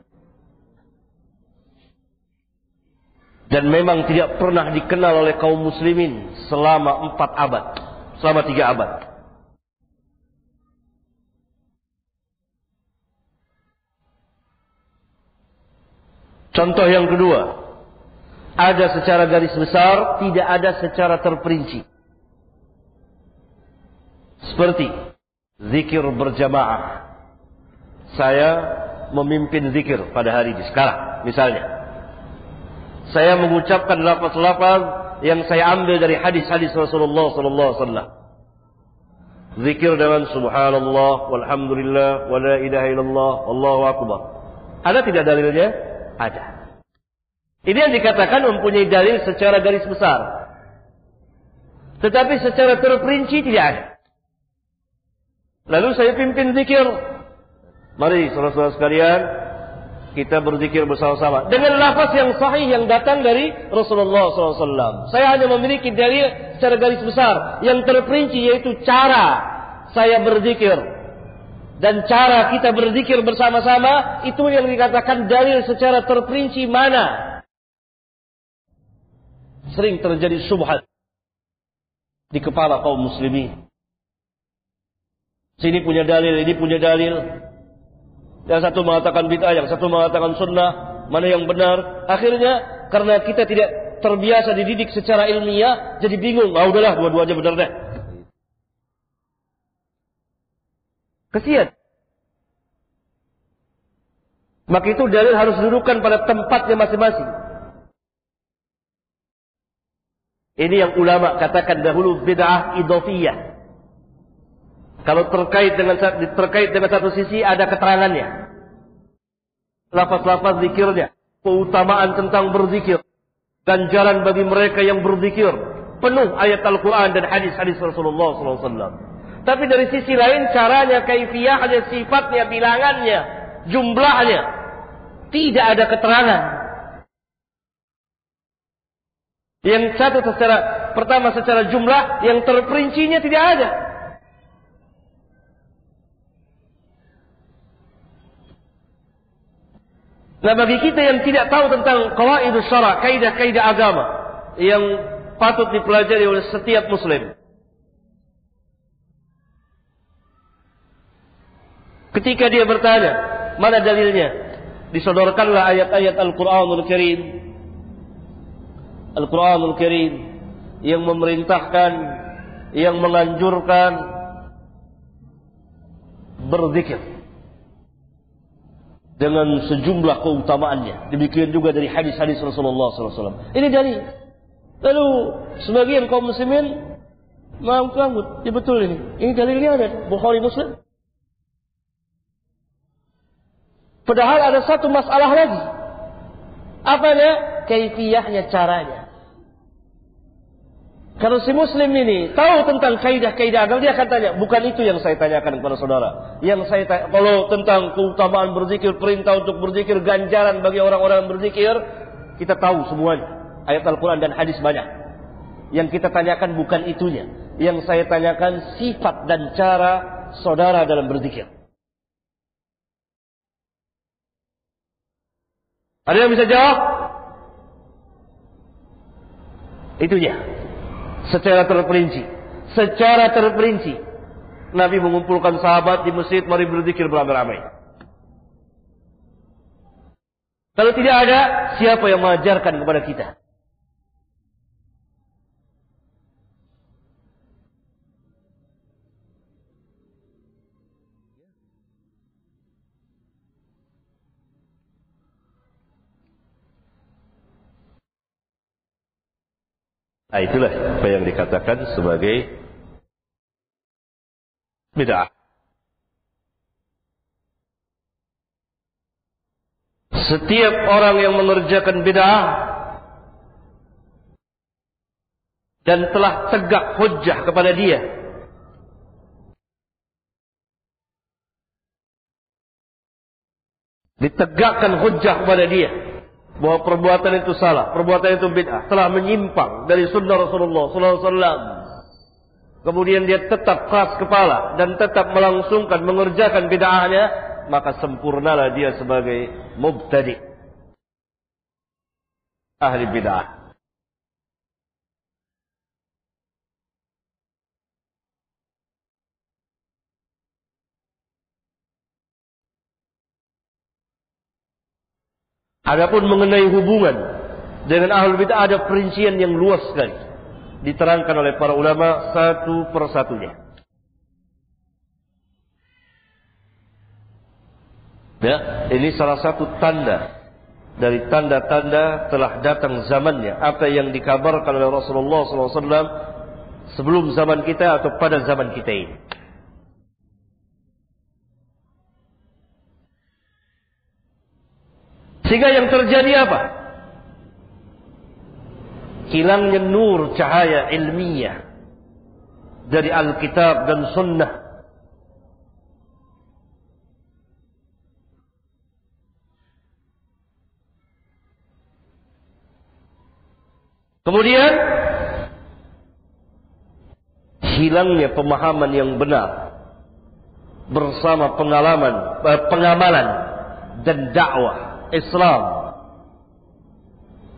Dan memang tidak pernah dikenal oleh kaum muslimin selama empat abad. Selama tiga abad. Contoh yang kedua. Ada secara garis besar, tidak ada secara terperinci. Seperti zikir berjamaah. Saya memimpin zikir pada hari ini sekarang, misalnya. Saya mengucapkan lafaz-lafaz yang saya ambil dari hadis-hadis Rasulullah sallallahu alaihi wasallam. Zikir dengan subhanallah walhamdulillah wa la ilaha illallah wallahu akbar. Ada tidak dalilnya? Ada. Ini yang dikatakan mempunyai dalil secara garis besar. Tetapi secara terperinci tidak ada. Lalu saya pimpin zikir. Mari saudara-saudara sekalian, kita berzikir bersama-sama dengan lafaz yang sahih yang datang dari Rasulullah SAW. Saya hanya memiliki dalil secara garis besar yang terperinci yaitu cara saya berzikir dan cara kita berzikir bersama-sama itu yang dikatakan dalil secara terperinci mana? Sering terjadi subhat di kepala kaum muslimin. Sini punya dalil ini punya dalil. Yang satu mengatakan bid'ah yang satu mengatakan sunnah. Mana yang benar? Akhirnya karena kita tidak terbiasa dididik secara ilmiah jadi bingung. Ah udahlah dua-duanya benar deh Kesian. Maka itu dalil harus dudukkan pada tempatnya masing-masing. Ini yang ulama katakan dahulu bid'ah idofiyah. Kalau terkait dengan terkait dengan satu sisi ada keterangannya. Lafaz-lafaz zikirnya, keutamaan tentang berzikir, ganjaran bagi mereka yang berzikir, penuh ayat Al-Qur'an dan hadis-hadis Rasulullah SAW. Tapi dari sisi lain caranya, kaifiyahnya, sifatnya, bilangannya, jumlahnya. Tidak ada keterangan. Yang satu secara pertama secara jumlah, yang terperincinya tidak ada. Nah bagi kita yang tidak tahu tentang kawaid syara, kaidah-kaidah agama yang patut dipelajari oleh setiap muslim. Ketika dia bertanya, mana dalilnya? Disodorkanlah ayat-ayat Al-Quranul Karim. Al-Quranul Karim yang memerintahkan, yang menganjurkan berzikir dengan sejumlah keutamaannya. Demikian juga dari hadis-hadis Rasulullah SAW. Ini dari lalu sebagian kaum muslimin menganggap ya betul ini. Ini dalilnya ada Bukhari Muslim. Padahal ada satu masalah lagi. Apa Apanya? Kaifiyahnya caranya. Kalau si muslim ini tahu tentang kaidah-kaidah agama, dia akan tanya, bukan itu yang saya tanyakan kepada saudara. Yang saya tanya, kalau tentang keutamaan berzikir, perintah untuk berzikir, ganjaran bagi orang-orang yang berzikir, kita tahu semuanya. Ayat Al-Quran dan hadis banyak. Yang kita tanyakan bukan itunya. Yang saya tanyakan sifat dan cara saudara dalam berzikir. Ada yang bisa jawab? Itu dia. Secara terperinci. Secara terperinci. Nabi mengumpulkan sahabat di masjid, mari berzikir beramai-ramai. Kalau tidak ada, siapa yang mengajarkan kepada kita? Nah, itulah yang dikatakan sebagai bid'ah. Setiap orang yang mengerjakan bid'ah dan telah tegak hujjah kepada dia ditegakkan hujjah kepada dia bahwa perbuatan itu salah, perbuatan itu bid'ah, telah menyimpang dari sunnah Rasulullah wasallam. Kemudian dia tetap keras kepala dan tetap melangsungkan mengerjakan bid'ahnya, maka sempurnalah dia sebagai mubtadi. Ahli bid'ah. Adapun mengenai hubungan Dengan ahlul bid'ah ada perincian yang luas sekali. Diterangkan oleh para ulama satu persatunya. Ya, ini salah satu tanda dari tanda-tanda telah datang zamannya. Apa yang dikabarkan oleh Rasulullah SAW sebelum zaman kita atau pada zaman kita ini. Sehingga yang terjadi apa? Hilangnya nur cahaya ilmiah dari Alkitab dan Sunnah Kemudian hilangnya pemahaman yang benar bersama pengalaman eh, pengamalan dan dakwah Islam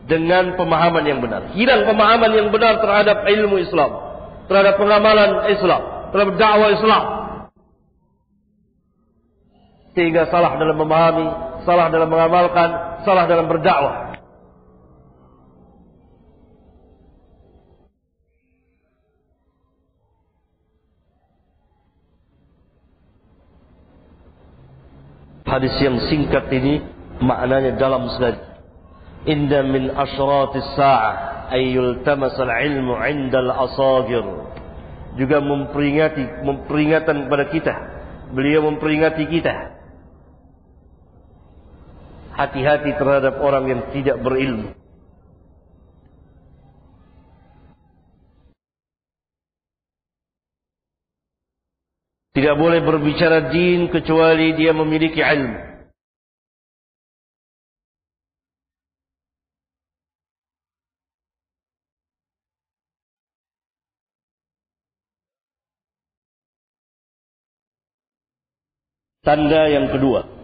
dengan pemahaman yang benar. Hilang pemahaman yang benar terhadap ilmu Islam, terhadap pengamalan Islam, terhadap dakwah Islam. Sehingga salah dalam memahami, salah dalam mengamalkan, salah dalam berdakwah. Hadis yang singkat ini maknanya dalam sekali. Inda min asyratis sa'ah ayyul tamasal ilmu indal asagir. Juga memperingati, memperingatan kepada kita. Beliau memperingati kita. Hati-hati terhadap orang yang tidak berilmu. Tidak boleh berbicara din kecuali dia memiliki ilmu. Tanda yang kedua.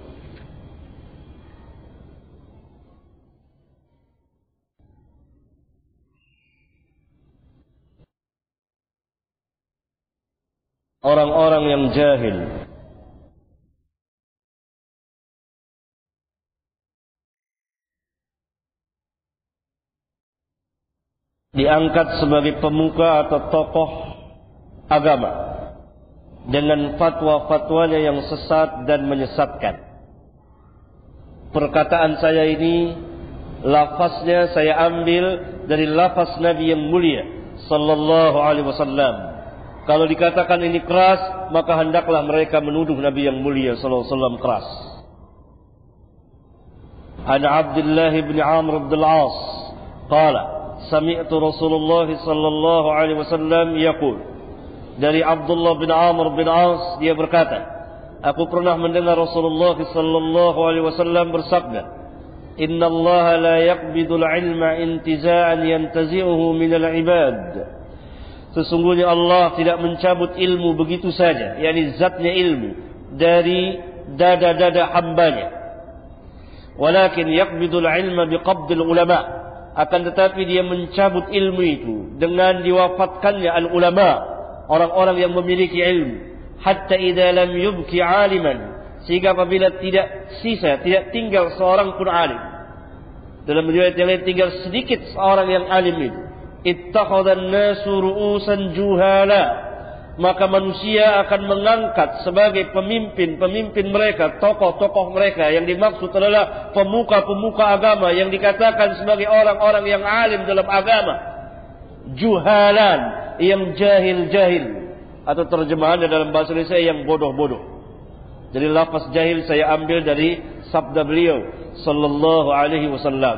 orang-orang yang jahil diangkat sebagai pemuka atau tokoh agama dengan fatwa-fatwanya yang sesat dan menyesatkan. Perkataan saya ini lafaznya saya ambil dari lafaz Nabi yang mulia sallallahu alaihi wasallam kalau dikatakan ini keras, maka hendaklah mereka menuduh Nabi yang mulia sallallahu alaihi wasallam keras. An Abdullah bin Amr bin Al-As qala sami'tu Rasulullah sallallahu alaihi wasallam yaqul dari Abdullah bin Amr bin As dia berkata aku pernah mendengar Rasulullah sallallahu alaihi wasallam bersabda Inna Allah la yaqbidu al-ilma intiza'an yantazi'uhu min al-ibad Sesungguhnya Allah tidak mencabut ilmu begitu saja. yakni zatnya ilmu. Dari dada-dada hambanya. Walakin yakbidul ilma biqabdil ulama. Akan tetapi dia mencabut ilmu itu. Dengan diwafatkannya al-ulama. Orang-orang yang memiliki ilmu. Hatta idha lam yubki aliman. Sehingga apabila tidak sisa, tidak tinggal seorang pun alim. Dalam riwayat yang lain tinggal sedikit seorang yang alim itu ittakhadhan nasu ru'usan juhala maka manusia akan mengangkat sebagai pemimpin-pemimpin mereka, tokoh-tokoh mereka yang dimaksud adalah pemuka-pemuka agama yang dikatakan sebagai orang-orang yang alim dalam agama. Juhalan, yang jahil-jahil atau terjemahannya dalam bahasa Indonesia yang bodoh-bodoh. Jadi lafaz jahil saya ambil dari sabda beliau sallallahu alaihi wasallam.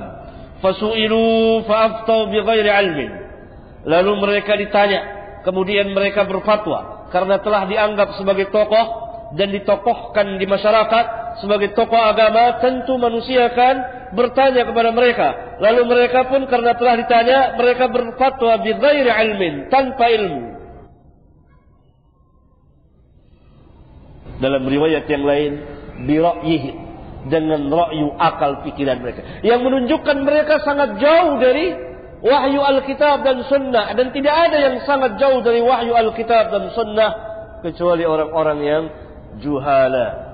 Fasu'ilu fa'aftau bi ghairi ilmin. Lalu mereka ditanya, kemudian mereka berfatwa karena telah dianggap sebagai tokoh dan ditokohkan di masyarakat sebagai tokoh agama, tentu manusia akan bertanya kepada mereka. Lalu mereka pun karena telah ditanya, mereka berfatwa bi ghairi ilmin, tanpa ilmu. Dalam riwayat yang lain, bi ra'yihi dengan rakyu akal pikiran mereka. Yang menunjukkan mereka sangat jauh dari wahyu Alkitab dan Sunnah. Dan tidak ada yang sangat jauh dari wahyu Alkitab dan Sunnah. Kecuali orang-orang yang juhala.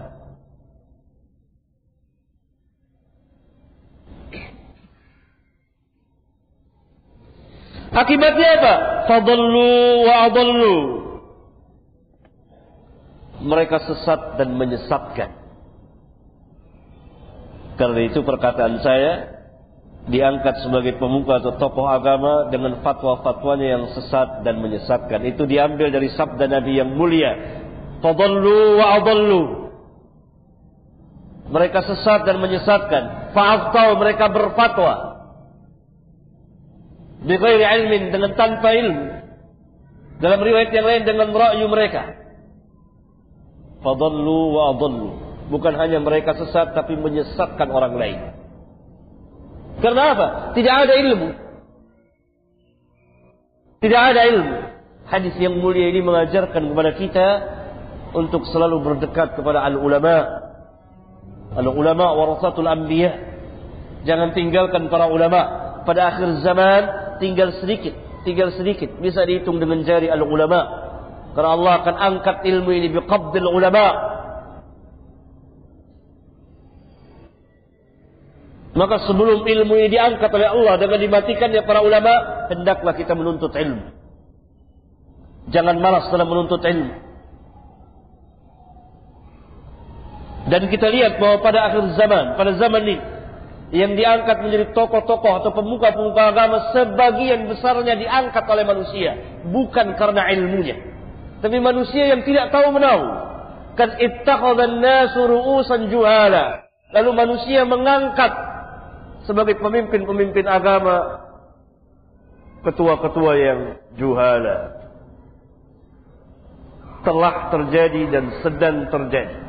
Akibatnya apa? Fadallu wa adallu. Mereka sesat dan menyesatkan. Karena itu perkataan saya diangkat sebagai pemuka atau tokoh agama dengan fatwa-fatwanya yang sesat dan menyesatkan. Itu diambil dari sabda Nabi yang mulia. Fadallu wa adallu. Mereka sesat dan menyesatkan. Fa'aftau mereka berfatwa bighairi ilmin dengan tanpa ilmu. Dalam riwayat yang lain dengan ra'yu mereka. Fadallu wa adallu. Bukan hanya mereka sesat tapi menyesatkan orang lain. Karena apa? Tidak ada ilmu. Tidak ada ilmu. Hadis yang mulia ini mengajarkan kepada kita untuk selalu berdekat kepada al-ulama. Al-ulama warasatul anbiya. Jangan tinggalkan para ulama. Pada akhir zaman tinggal sedikit, tinggal sedikit. Bisa dihitung dengan jari al-ulama. Karena Allah akan angkat ilmu ini biqabdil ulama. Maka sebelum ilmu ini diangkat oleh Allah dengan dimatikan para ulama, hendaklah kita menuntut ilmu. Jangan malas dalam menuntut ilmu. Dan kita lihat bahwa pada akhir zaman, pada zaman ini, yang diangkat menjadi tokoh-tokoh atau pemuka-pemuka agama sebagian besarnya diangkat oleh manusia bukan karena ilmunya. Tapi manusia yang tidak tahu menahu. Kan ittakhadhan nasu ru'usan juhala. Lalu manusia mengangkat sebagai pemimpin-pemimpin agama ketua-ketua yang juhala. Telah terjadi dan sedang terjadi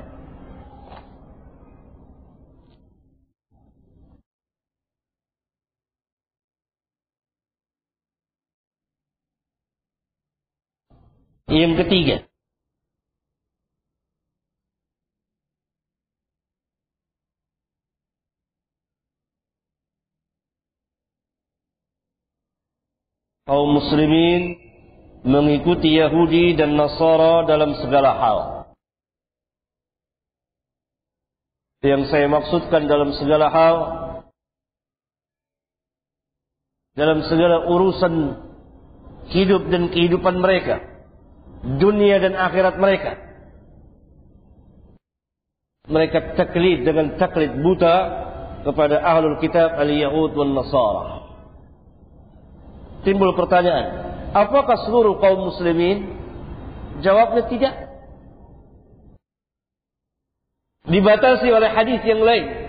Yang ketiga. kaum muslimin mengikuti Yahudi dan Nasara dalam segala hal. Yang saya maksudkan dalam segala hal, dalam segala urusan hidup dan kehidupan mereka dunia dan akhirat mereka. Mereka taklid dengan taklid buta kepada ahlul kitab al-Yahud wal Nasara. Timbul pertanyaan, apakah seluruh kaum muslimin? Jawabnya tidak. Dibatasi oleh hadis yang lain.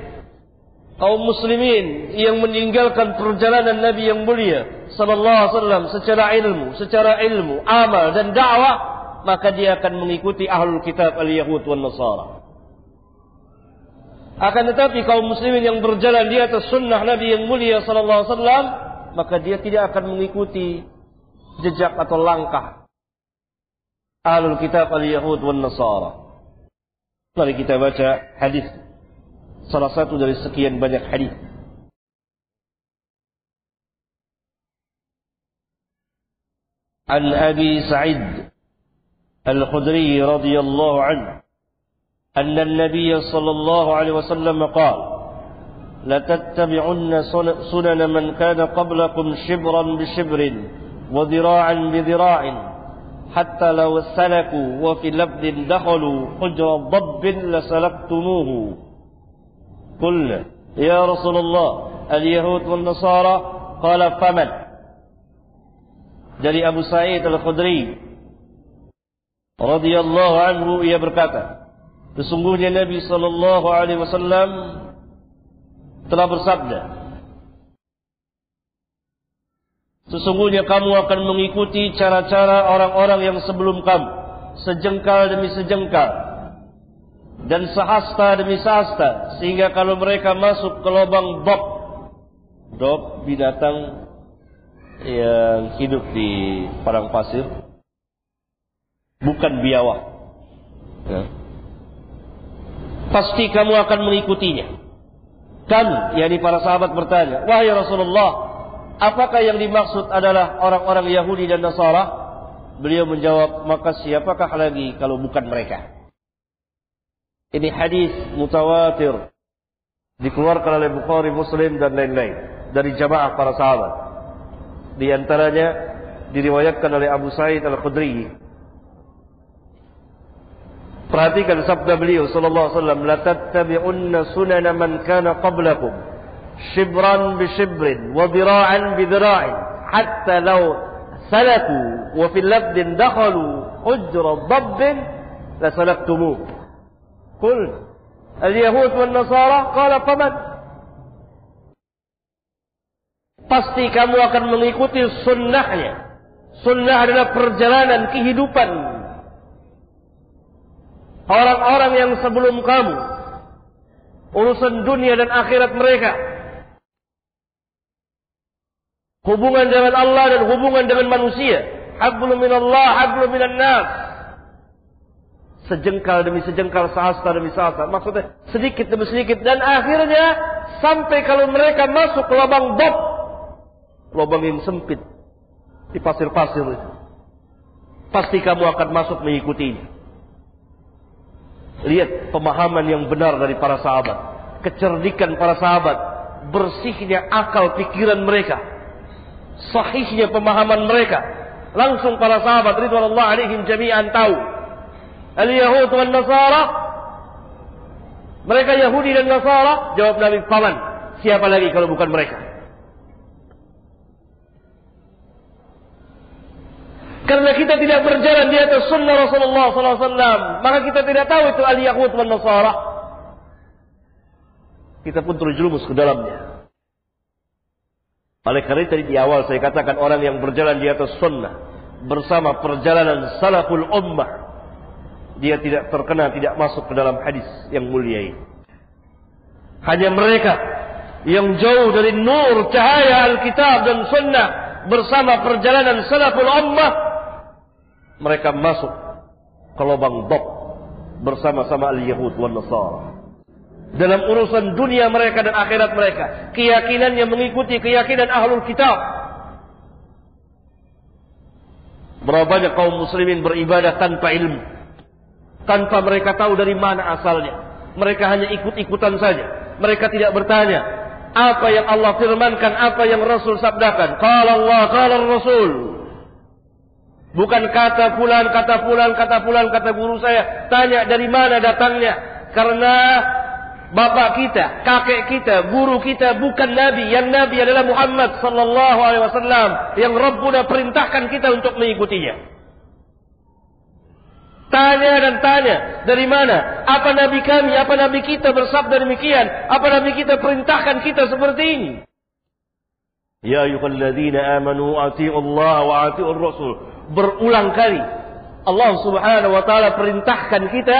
Kaum muslimin yang meninggalkan perjalanan Nabi yang mulia sallallahu alaihi wasallam secara ilmu, secara ilmu, amal dan dakwah, maka dia akan mengikuti ahlul kitab al-Yahud wan Nasara. Akan tetapi kaum muslimin yang berjalan di atas sunnah Nabi yang mulia sallallahu alaihi wasallam, maka dia tidak akan mengikuti jejak atau langkah ahlul kitab al-Yahud wan Nasara. Mari kita baca hadis salah satu dari sekian banyak hadis. عن أبي سعيد الخدري رضي الله عنه أن النبي صلى الله عليه وسلم قال لتتبعن سنن من كان قبلكم شبرا بشبر وذراعا بذراع حتى لو سلكوا وفي لفظ دخلوا حجر ضب لسلكتموه قلنا يا رسول الله اليهود والنصارى قال فمن dari Abu Sa'id Al-Khudri radhiyallahu anhu ia berkata sesungguhnya Nabi sallallahu alaihi wasallam telah bersabda Sesungguhnya kamu akan mengikuti cara-cara orang-orang yang sebelum kamu sejengkal demi sejengkal dan sehasta demi sehasta sehingga kalau mereka masuk ke lubang dob dob binatang yang hidup di padang pasir bukan biawak. Ya. Pasti kamu akan mengikutinya. Kan, yakni para sahabat bertanya, wahai Rasulullah, apakah yang dimaksud adalah orang-orang Yahudi dan Nasara? Beliau menjawab, maka siapakah lagi kalau bukan mereka? Ini hadis mutawatir dikeluarkan oleh Bukhari, Muslim dan lain-lain dari jamaah para sahabat. Di antaranya diriwayatkan oleh Abu Sa'id Al-Khudri. Perhatikan sabda beliau sallallahu alaihi wasallam, "La tattabi'unna sunana man kana qablakum, shibran bi shibrin wa dira'an bi dira'in, hatta law salaku wa fil labdin dakhalu hujra dabbin la salaktumuh." Al-yahud wan nasara qala faman pasti kamu akan mengikuti sunnahnya. Sunnah adalah perjalanan kehidupan orang-orang yang sebelum kamu. Urusan dunia dan akhirat mereka. Hubungan dengan Allah dan hubungan dengan manusia. Hablum minallah, hablum minan nas. Sejengkal demi sejengkal, sahasta demi sahasta. Maksudnya sedikit demi sedikit. Dan akhirnya sampai kalau mereka masuk ke lubang bob lubang yang sempit di pasir-pasir itu. Pasti kamu akan masuk mengikuti. Lihat pemahaman yang benar dari para sahabat, kecerdikan para sahabat, bersihnya akal pikiran mereka, sahihnya pemahaman mereka. Langsung para sahabat ridwanullah alaihim jami'an tahu. Al-Yahud wal Nasara mereka Yahudi dan Nasara jawab Nabi paman siapa lagi kalau bukan mereka Karena kita tidak berjalan di atas sunnah Rasulullah SAW, maka kita tidak tahu itu al-Yahud dan Nasara. Kita pun terjerumus ke dalamnya. Oleh karena tadi di awal saya katakan orang yang berjalan di atas sunnah bersama perjalanan salaful ummah dia tidak terkena tidak masuk ke dalam hadis yang mulia ini. Hanya mereka yang jauh dari nur cahaya Alkitab dan sunnah bersama perjalanan salaful ummah mereka masuk ke lubang dok bersama-sama al-Yahud wan Nasara. Dalam urusan dunia mereka dan akhirat mereka, keyakinannya mengikuti keyakinan ahlul kitab. Berapa banyak kaum muslimin beribadah tanpa ilmu. Tanpa mereka tahu dari mana asalnya. Mereka hanya ikut-ikutan saja. Mereka tidak bertanya. Apa yang Allah firmankan, apa yang Rasul sabdakan. Kalau Allah, kalau Rasul. Bukan kata pulan, kata pulan, kata pulan, kata guru saya. Tanya dari mana datangnya. Karena bapak kita, kakek kita, guru kita bukan Nabi. Yang Nabi adalah Muhammad sallallahu alaihi wasallam. Yang Rabbuna perintahkan kita untuk mengikutinya. Tanya dan tanya dari mana? Apa Nabi kami, apa Nabi kita bersabda demikian? Apa Nabi kita perintahkan kita seperti ini? Ya ayyuhalladzina amanu atii'u Allah wa atii'ur Rasul berulang kali Allah Subhanahu wa taala perintahkan kita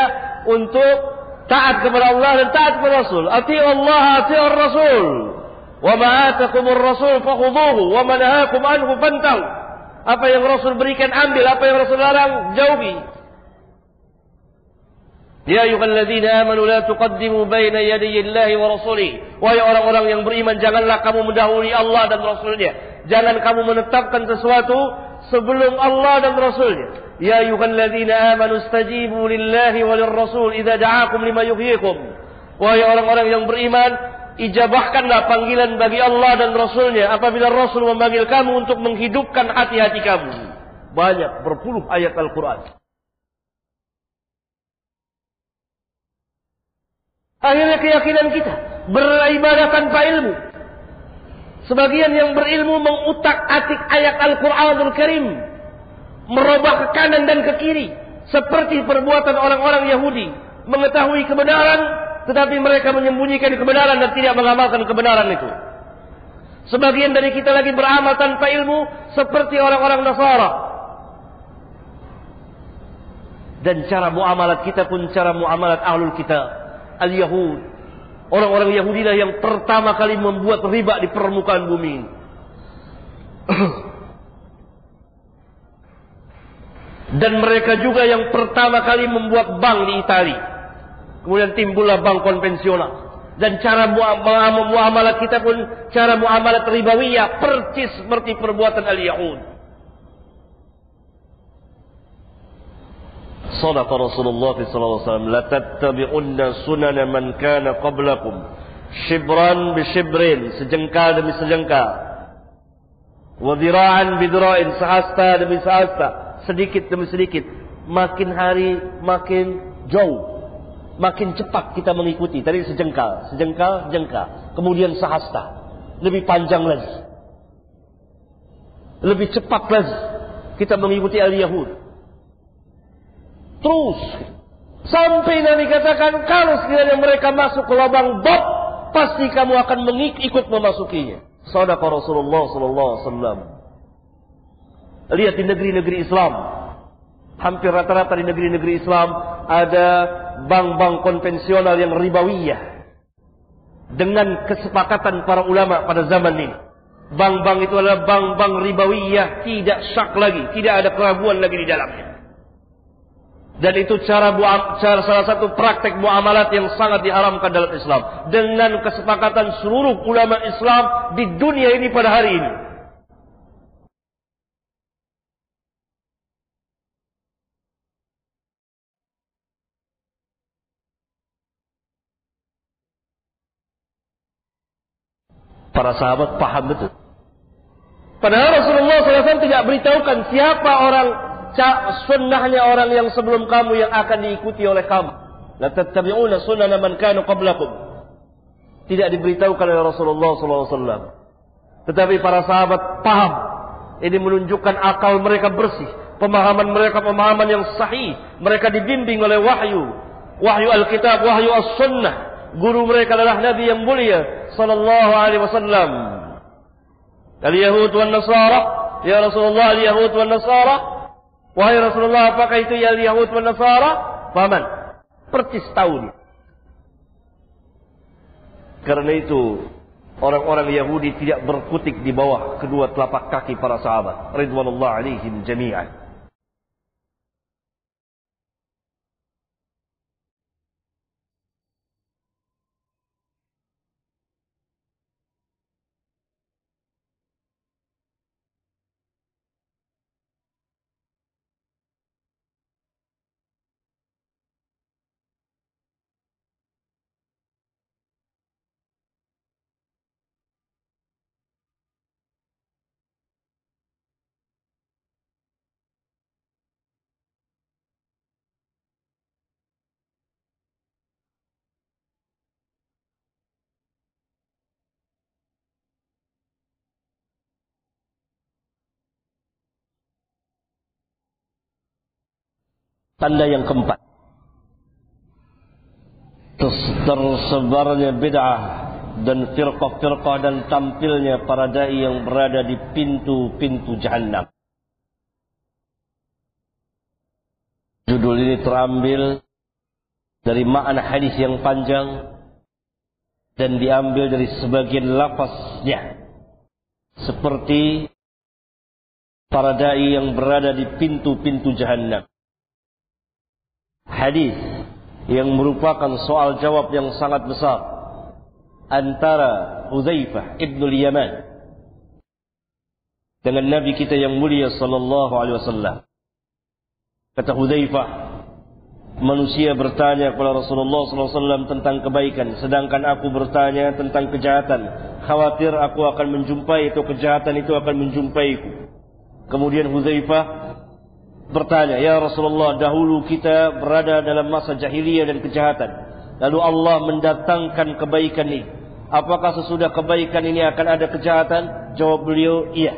untuk taat kepada Allah dan taat kepada Rasul. Ati Allah, ati Rasul. Wa ma Rasul fakhudhuhu wa ma nahakum anhu fantahu. Apa yang Rasul berikan ambil, apa yang Rasul larang jauhi. Ya ayyuhalladzina amanu la tuqaddimu baina yaday Allahi wa rasulih. Wahai orang-orang yang beriman, janganlah kamu mendahului Allah dan Rasulnya. Jangan kamu menetapkan sesuatu sebelum Allah dan Rasulnya. Ya ayyuhalladzina amanu stajibu lillahi wa lirrasul idza da'akum lima yuhyikum. Wahai orang-orang yang beriman, ijabahkanlah panggilan bagi Allah dan Rasulnya apabila Rasul memanggil kamu untuk menghidupkan hati-hati kamu. Banyak berpuluh ayat Al-Quran. Akhirnya keyakinan kita beribadah tanpa ilmu Sebagian yang berilmu mengutak-atik ayat Al-Quranul Karim. Merubah ke kanan dan ke kiri. Seperti perbuatan orang-orang Yahudi. Mengetahui kebenaran, tetapi mereka menyembunyikan kebenaran dan tidak mengamalkan kebenaran itu. Sebagian dari kita lagi beramal tanpa ilmu, seperti orang-orang Nasara. Dan cara muamalat kita pun cara muamalat ahlul kita. Al-Yahud. Orang-orang Yahudi lah yang pertama kali membuat riba di permukaan bumi [clears throat] Dan mereka juga yang pertama kali membuat bank di Italia. Kemudian timbullah bank konvensional. Dan cara muamalat kita pun cara muamalat ribawiyah percis seperti perbuatan al-Yahud. صدق رسول الله صلى الله عليه وسلم لتتبعن سنن من كان قبلكم شبرا بشبر sejengkal demi sejengkal Wadiraan bidra'in sehasta demi sehasta, sedikit demi sedikit, makin hari makin jauh, makin cepat kita mengikuti. Tadi sejengkal, sejengkal, jengkal, kemudian sehasta, lebih panjang lagi, lebih cepat lagi kita mengikuti al-Yahud. Terus sampai Nabi katakan kalau sekiranya mereka masuk ke lubang bab, pasti kamu akan mengikut memasukinya. Sadaqa Rasulullah sallallahu alaihi wasallam. Lihat di negeri-negeri Islam. Hampir rata-rata di negeri-negeri Islam ada bank-bank konvensional yang ribawiyah. Dengan kesepakatan para ulama pada zaman ini. Bank-bank itu adalah bank-bank ribawiyah. Tidak syak lagi. Tidak ada keraguan lagi di dalamnya. Dan itu cara, cara salah satu praktek muamalat yang sangat diharamkan dalam Islam. Dengan kesepakatan seluruh ulama Islam di dunia ini pada hari ini. Para sahabat paham betul. Padahal Rasulullah SAW tidak beritahukan siapa orang sunnahnya orang yang sebelum kamu yang akan diikuti oleh kamu. La tattabi'una sunnana man kanu qablakum. Tidak diberitahukan oleh Rasulullah SAW. Tetapi para sahabat paham. Ini menunjukkan akal mereka bersih. Pemahaman mereka pemahaman yang sahih. Mereka dibimbing oleh wahyu. Wahyu Alkitab, wahyu As-Sunnah. Guru mereka adalah Nabi yang mulia. Sallallahu alaihi wasallam. Al-Yahud wal Nasara. Ya Rasulullah, al-Yahud wal Nasara. Wahai Rasulullah, apakah itu ya Yahud dan Nasara? Paman, percis tahu dia. Karena itu, orang-orang Yahudi tidak berkutik di bawah kedua telapak kaki para sahabat. Ridwanullah alaihim jami'an. Tanda yang keempat. Tersebarnya bid'ah dan firqah-firqah dan tampilnya para dai yang berada di pintu-pintu jahannam. Judul ini terambil dari makna hadis yang panjang dan diambil dari sebagian lafaznya. Seperti para dai yang berada di pintu-pintu jahannam hadis yang merupakan soal jawab yang sangat besar antara Hudzaifah ibnu Yaman dengan Nabi kita yang mulia sallallahu alaihi wasallam. Kata Hudzaifah, manusia bertanya kepada Rasulullah sallallahu alaihi wasallam tentang kebaikan, sedangkan aku bertanya tentang kejahatan. Khawatir aku akan menjumpai itu kejahatan itu akan menjumpaiku. Kemudian Hudzaifah bertanya, "Ya Rasulullah, dahulu kita berada dalam masa jahiliyah dan kejahatan. Lalu Allah mendatangkan kebaikan ini. Apakah sesudah kebaikan ini akan ada kejahatan?" Jawab beliau, "Iya."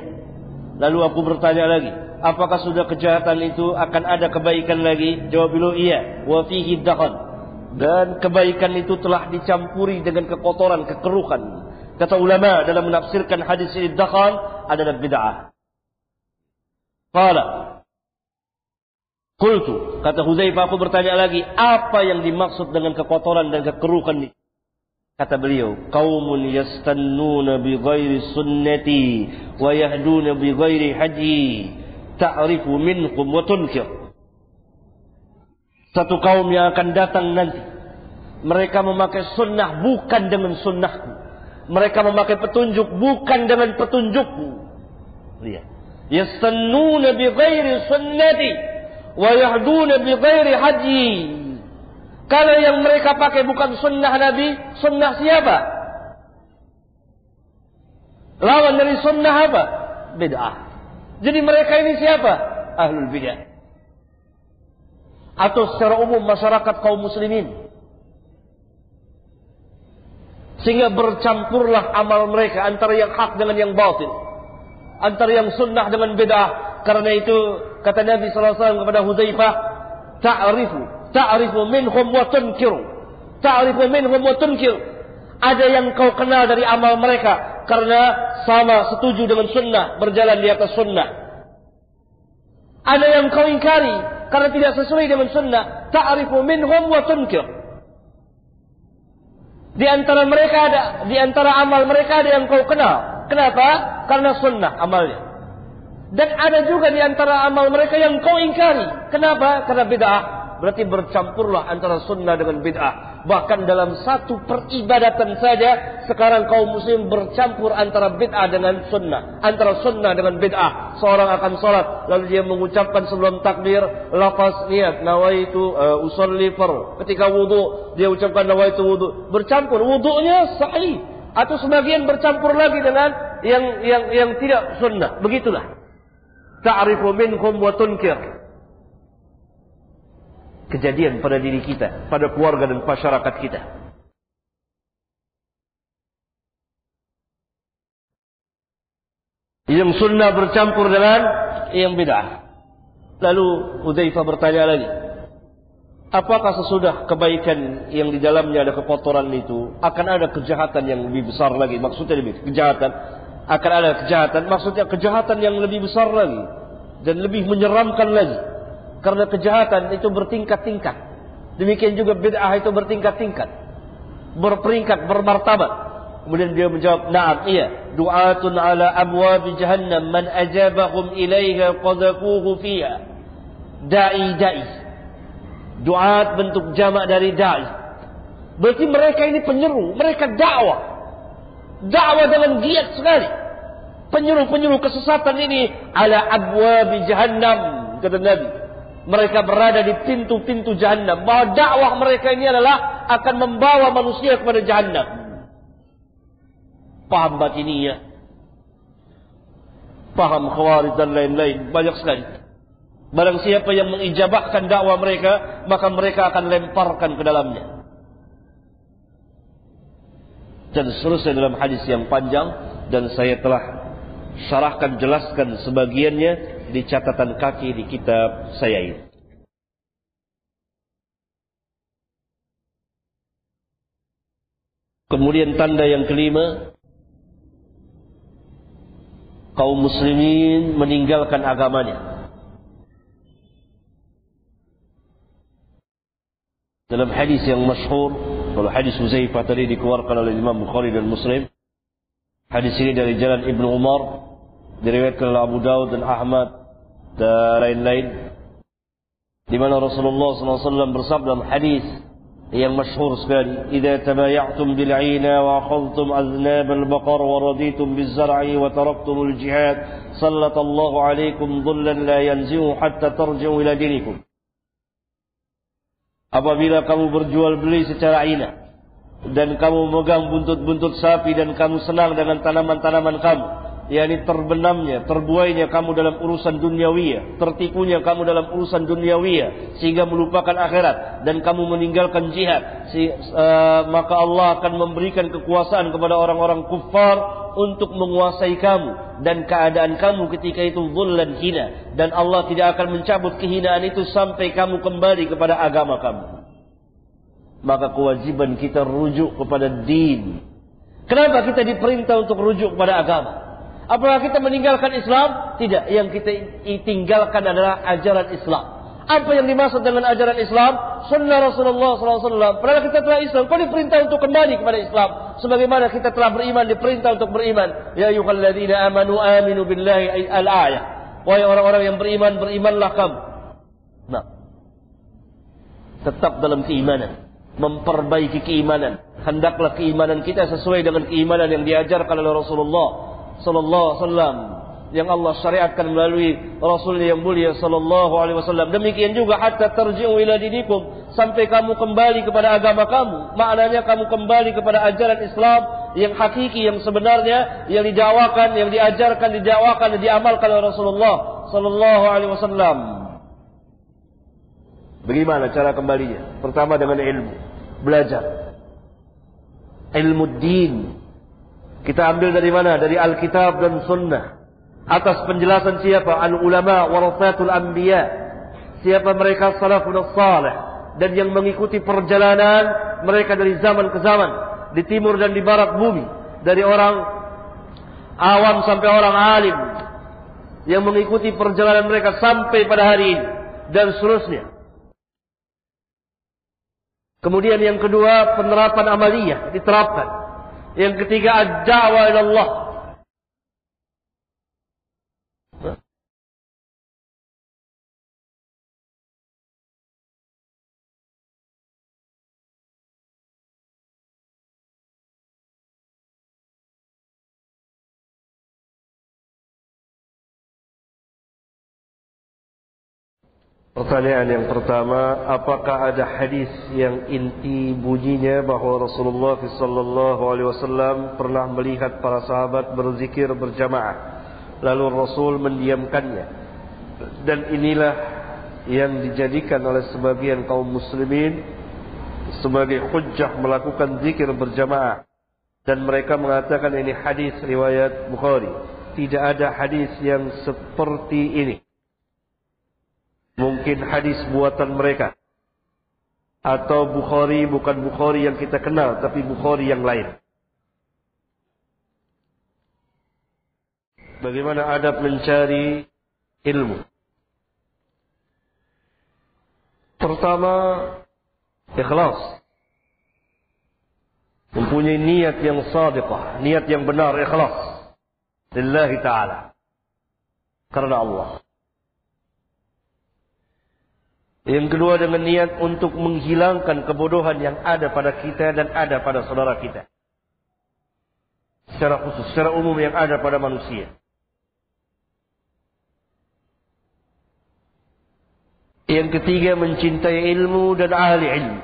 Lalu aku bertanya lagi, "Apakah sudah kejahatan itu akan ada kebaikan lagi?" Jawab beliau, "Iya." Wa fihi Dan kebaikan itu telah dicampuri dengan kekotoran, kekeruhan. Kata ulama dalam menafsirkan hadis ini dakhan adalah bid'ah. Qala Kultu, kata Huzaifah aku bertanya lagi, apa yang dimaksud dengan kekotoran dan kekerukan ini? Kata beliau, qaumun yastannuna bi ghairi sunnati wa yahduna bi ghairi haji ta'rifu minhum wa tunkir. Satu kaum yang akan datang nanti. Mereka memakai sunnah bukan dengan sunnahku. Mereka memakai petunjuk bukan dengan petunjukku. Lihat. Yastannuna bi ghairi sunnati wa yahduna bi ghairi haji. Kalau yang mereka pakai bukan sunnah Nabi, sunnah siapa? Lawan dari sunnah apa? bid'ah. Jadi mereka ini siapa? Ahlul bid'ah. Atau secara umum masyarakat kaum muslimin. Sehingga bercampurlah amal mereka antara yang hak dengan yang batil. Antara yang sunnah dengan bid'ah. Karena itu kata Nabi SAW kepada Huzaifah, ta'rifu, ta'rifu minhum wa tunkiru. Ta'rifu minhum wa tunkiru. Ada yang kau kenal dari amal mereka karena sama setuju dengan sunnah, berjalan di atas sunnah. Ada yang kau ingkari karena tidak sesuai dengan sunnah. Ta'rifu minhum wa tunkiru. Di antara mereka ada, di antara amal mereka ada yang kau kenal. Kenapa? Karena sunnah amalnya. Dan ada juga di antara amal mereka yang kau ingkari. Kenapa? Karena bid'ah. Berarti bercampurlah antara sunnah dengan bid'ah. Bahkan dalam satu peribadatan saja, sekarang kaum muslim bercampur antara bid'ah dengan sunnah. Antara sunnah dengan bid'ah. Seorang akan sholat, lalu dia mengucapkan sebelum takbir, lafaz niat, nawaitu uh, usolli far. Ketika wudhu, dia ucapkan nawaitu wudhu. Bercampur, wudhunya sahih. Atau sebagian bercampur lagi dengan yang yang yang tidak sunnah. Begitulah. Ta'rifu minhum wa tunkir kejadian pada diri kita, pada keluarga dan masyarakat kita. Yang sunnah bercampur dengan yang bid'ah. Lalu Hudzaifah bertanya lagi, apakah sesudah kebaikan yang di dalamnya ada kekotoran itu akan ada kejahatan yang lebih besar lagi? Maksudnya lebih kejahatan akan ada kejahatan, maksudnya kejahatan yang lebih besar lagi dan lebih menyeramkan lagi. Karena kejahatan itu bertingkat-tingkat. Demikian juga bid'ah itu bertingkat-tingkat. Berperingkat, bermartabat. Kemudian dia menjawab, "Na'am, iya. Du'atun ala abwab jahannam man ajabahum ilaiha qadhafuhu fiha." Dai-dai. Du'at bentuk jamak dari dai. Berarti mereka ini penyeru, mereka dakwah. Dakwah dengan giat sekali. Penyuruh-penyuruh kesesatan ini ala abwab jahannam kata Nabi mereka berada di pintu-pintu jahannam. Bahwa dakwah mereka ini adalah akan membawa manusia kepada jahannam. Paham batiniya. Paham khawarij dan lain-lain. Banyak sekali. Barang siapa yang mengijabahkan dakwah mereka, maka mereka akan lemparkan ke dalamnya. Dan seterusnya dalam hadis yang panjang dan saya telah syarahkan jelaskan sebagiannya di catatan kaki di kitab saya ini. Kemudian tanda yang kelima, kaum muslimin meninggalkan agamanya. Dalam hadis yang masyhur, kalau hadis Huzaifah tadi dikeluarkan oleh Imam Bukhari dan Muslim, hadis ini dari jalan Ibnu Umar, diriwayatkan oleh Abu Daud dan Ahmad dan lain-lain di mana Rasulullah SAW bersabda dalam hadis yang masyhur sekali idza tabaya'tum bil 'ina wa akhadhtum aznab al baqar wa raditum biz zar'i wa taraktum al jihad sallallahu 'alaykum dhullan la yanzi'u hatta tarji'u ila dinikum apabila kamu berjual beli secara ina dan kamu memegang buntut-buntut sapi dan kamu senang dengan tanaman-tanaman kamu yakni terbenamnya, terbuainya kamu dalam urusan duniawiya, tertipunya kamu dalam urusan duniawiya sehingga melupakan akhirat dan kamu meninggalkan jihad, si, uh, maka Allah akan memberikan kekuasaan kepada orang-orang kufar untuk menguasai kamu dan keadaan kamu ketika itu zullan hina dan Allah tidak akan mencabut kehinaan itu sampai kamu kembali kepada agama kamu. Maka kewajiban kita rujuk kepada din. Kenapa kita diperintah untuk rujuk kepada agama? Apakah kita meninggalkan Islam? Tidak. Yang kita tinggalkan adalah ajaran Islam. Apa yang dimaksud dengan ajaran Islam? Sunnah Rasulullah SAW. Padahal kita telah Islam. Kau diperintah untuk kembali kepada Islam. Sebagaimana kita telah beriman, diperintah untuk beriman. Ya ayuhalladzina amanu aminu billahi al-ayah. Wahai orang-orang yang beriman, berimanlah kamu. Nah. Tetap dalam keimanan. Memperbaiki keimanan. Hendaklah keimanan kita sesuai dengan keimanan yang diajarkan oleh Rasulullah sallallahu alaihi wasallam yang Allah syariatkan melalui Rasul yang mulia sallallahu alaihi wasallam. Demikian juga hatta tarji'u ila dinikum sampai kamu kembali kepada agama kamu. Maknanya kamu kembali kepada ajaran Islam yang hakiki, yang sebenarnya, yang didawakan, yang diajarkan, didawakan, dan diamalkan oleh Rasulullah Sallallahu Alaihi Wasallam. Bagaimana cara kembalinya? Pertama dengan ilmu, belajar. Ilmu din. Kita ambil dari mana? Dari Alkitab dan Sunnah. Atas penjelasan siapa? Al-ulama warasatul anbiya. Siapa mereka salafun salih dan yang mengikuti perjalanan mereka dari zaman ke zaman di timur dan di barat bumi dari orang awam sampai orang alim yang mengikuti perjalanan mereka sampai pada hari ini dan seterusnya. Kemudian yang kedua penerapan amaliyah diterapkan. Yang ketiga ad-da'wa ila Allah Pertanyaan yang pertama, apakah ada hadis yang inti bunyinya bahwa Rasulullah sallallahu alaihi wasallam pernah melihat para sahabat berzikir berjamaah lalu Rasul mendiamkannya. Dan inilah yang dijadikan oleh sebagian kaum muslimin sebagai hujjah melakukan zikir berjamaah dan mereka mengatakan ini hadis riwayat Bukhari. Tidak ada hadis yang seperti ini. Mungkin hadis buatan mereka. Atau Bukhari bukan Bukhari yang kita kenal. Tapi Bukhari yang lain. Bagaimana adab mencari ilmu. Pertama, ikhlas. Mempunyai niat yang sadiqah. Niat yang benar, ikhlas. Lillahi ta'ala. Karena Allah. Yang kedua dengan niat untuk menghilangkan kebodohan yang ada pada kita dan ada pada saudara kita. Secara khusus, secara umum yang ada pada manusia. Yang ketiga mencintai ilmu dan ahli ilmu.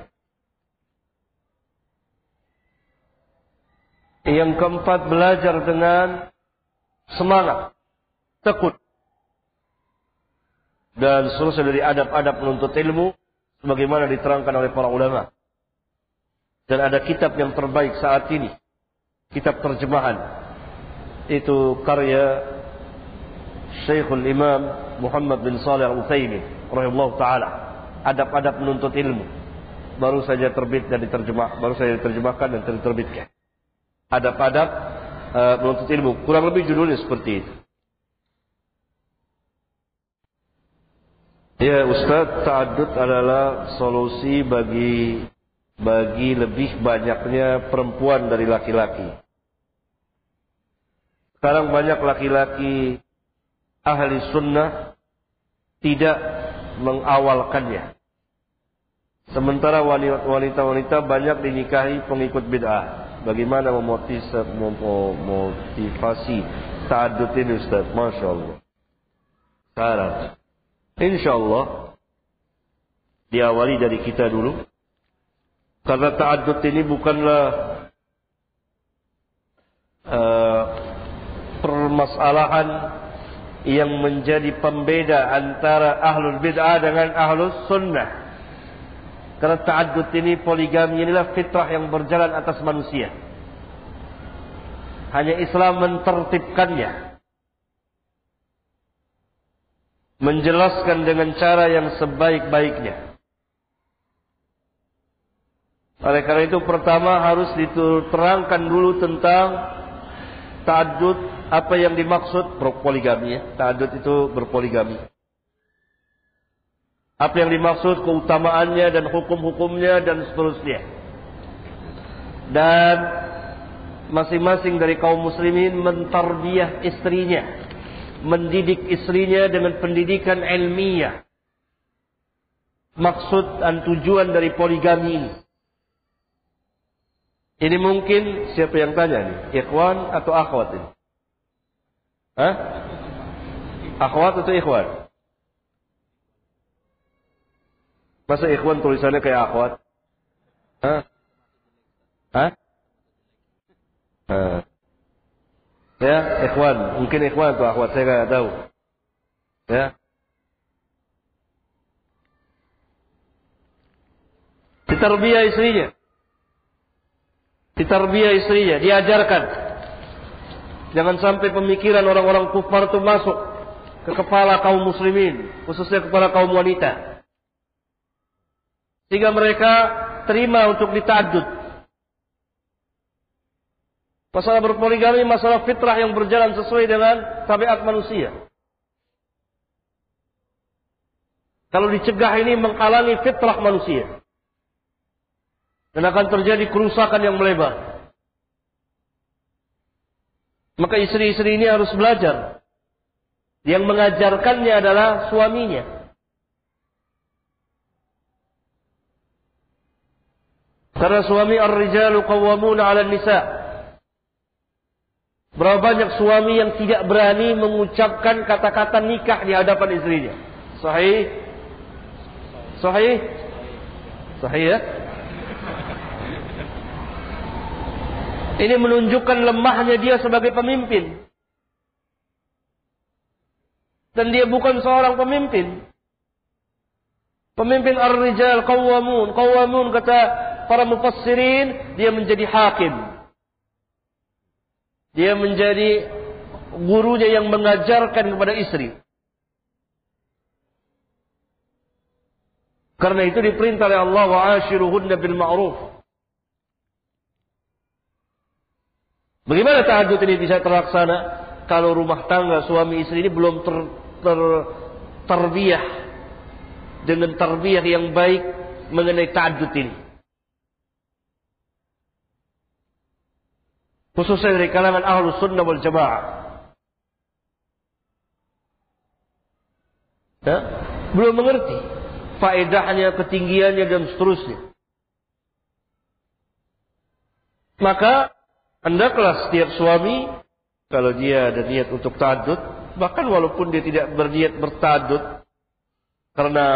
Yang keempat belajar dengan semangat, tekun dan seterusnya dari adab-adab menuntut ilmu sebagaimana diterangkan oleh para ulama. Dan ada kitab yang terbaik saat ini, kitab terjemahan. Itu karya Syekhul Imam Muhammad bin Salih Al-Utsaimin rahimahullah taala. Adab-adab menuntut ilmu. Baru saja terbit dan diterjemah, baru saja diterjemahkan dan terbitkan. Adab-adab uh, menuntut ilmu. Kurang lebih judulnya seperti itu. Ya Ustaz, ta'adud adalah solusi bagi bagi lebih banyaknya perempuan dari laki-laki. Sekarang banyak laki-laki ahli sunnah tidak mengawalkannya. Sementara wanita-wanita banyak dinikahi pengikut bid'ah. Bagaimana memotivasi ta'adud ini Ustaz? Masya Allah. Insyaallah diawali dari kita dulu. Karena ta'addud ini bukanlah uh, permasalahan yang menjadi pembeda antara ahlul bid'ah dengan ahlus sunnah. Karena ta'addud ini poligami inilah fitrah yang berjalan atas manusia. Hanya Islam mentertibkannya. Menjelaskan dengan cara yang sebaik-baiknya. Oleh karena itu pertama harus diterangkan dulu tentang ta'adud apa yang dimaksud poligami ya. Ta'adud itu berpoligami. Apa yang dimaksud keutamaannya dan hukum-hukumnya dan seterusnya. Dan masing-masing dari kaum muslimin mentarbiah istrinya mendidik istrinya dengan pendidikan ilmiah. Maksud dan tujuan dari poligami ini. Ini mungkin siapa yang tanya nih? Ikhwan atau akhwat ini? Hah? Akhwat atau ikhwan? Masa ikhwan tulisannya kayak akhwat? Hah? Hah? Nah. Ya, ikhwan, mungkin ikhwan atau akhwat saya nggak tahu. Ya. Ditarbiyah istrinya. Ditarbiyah istrinya, diajarkan. Jangan sampai pemikiran orang-orang kufar itu masuk ke kepala kaum muslimin, khususnya kepada kaum wanita. Sehingga mereka terima untuk ditadud. Masalah berpoligami masalah fitrah yang berjalan sesuai dengan tabiat manusia. Kalau dicegah ini menghalangi fitrah manusia. Dan akan terjadi kerusakan yang melebar. Maka istri-istri ini harus belajar. Yang mengajarkannya adalah suaminya. Karena suami ar-rijalu qawwamuna 'ala nisa Berapa banyak suami yang tidak berani mengucapkan kata-kata nikah di hadapan istrinya? Sahih? Sahih? Sahih ya? Ini menunjukkan lemahnya dia sebagai pemimpin. Dan dia bukan seorang pemimpin. Pemimpin ar-rijal qawwamun. Qawwamun kata para mufassirin, dia menjadi hakim. Dia menjadi gurunya yang mengajarkan kepada istri. Karena itu diperintah oleh Allah wa ashiruhunna bil ma'ruf. Bagaimana tahajud ini bisa terlaksana kalau rumah tangga suami istri ini belum ter, ter terbiah dengan terbiah yang baik mengenai tahajud ini? Khususnya dari kalangan ahlus sunnah wal jamaah. Ya? Belum mengerti faedahnya, ketinggiannya dan seterusnya. Maka hendaklah setiap suami kalau dia ada niat untuk tadut, bahkan walaupun dia tidak berniat bertadut karena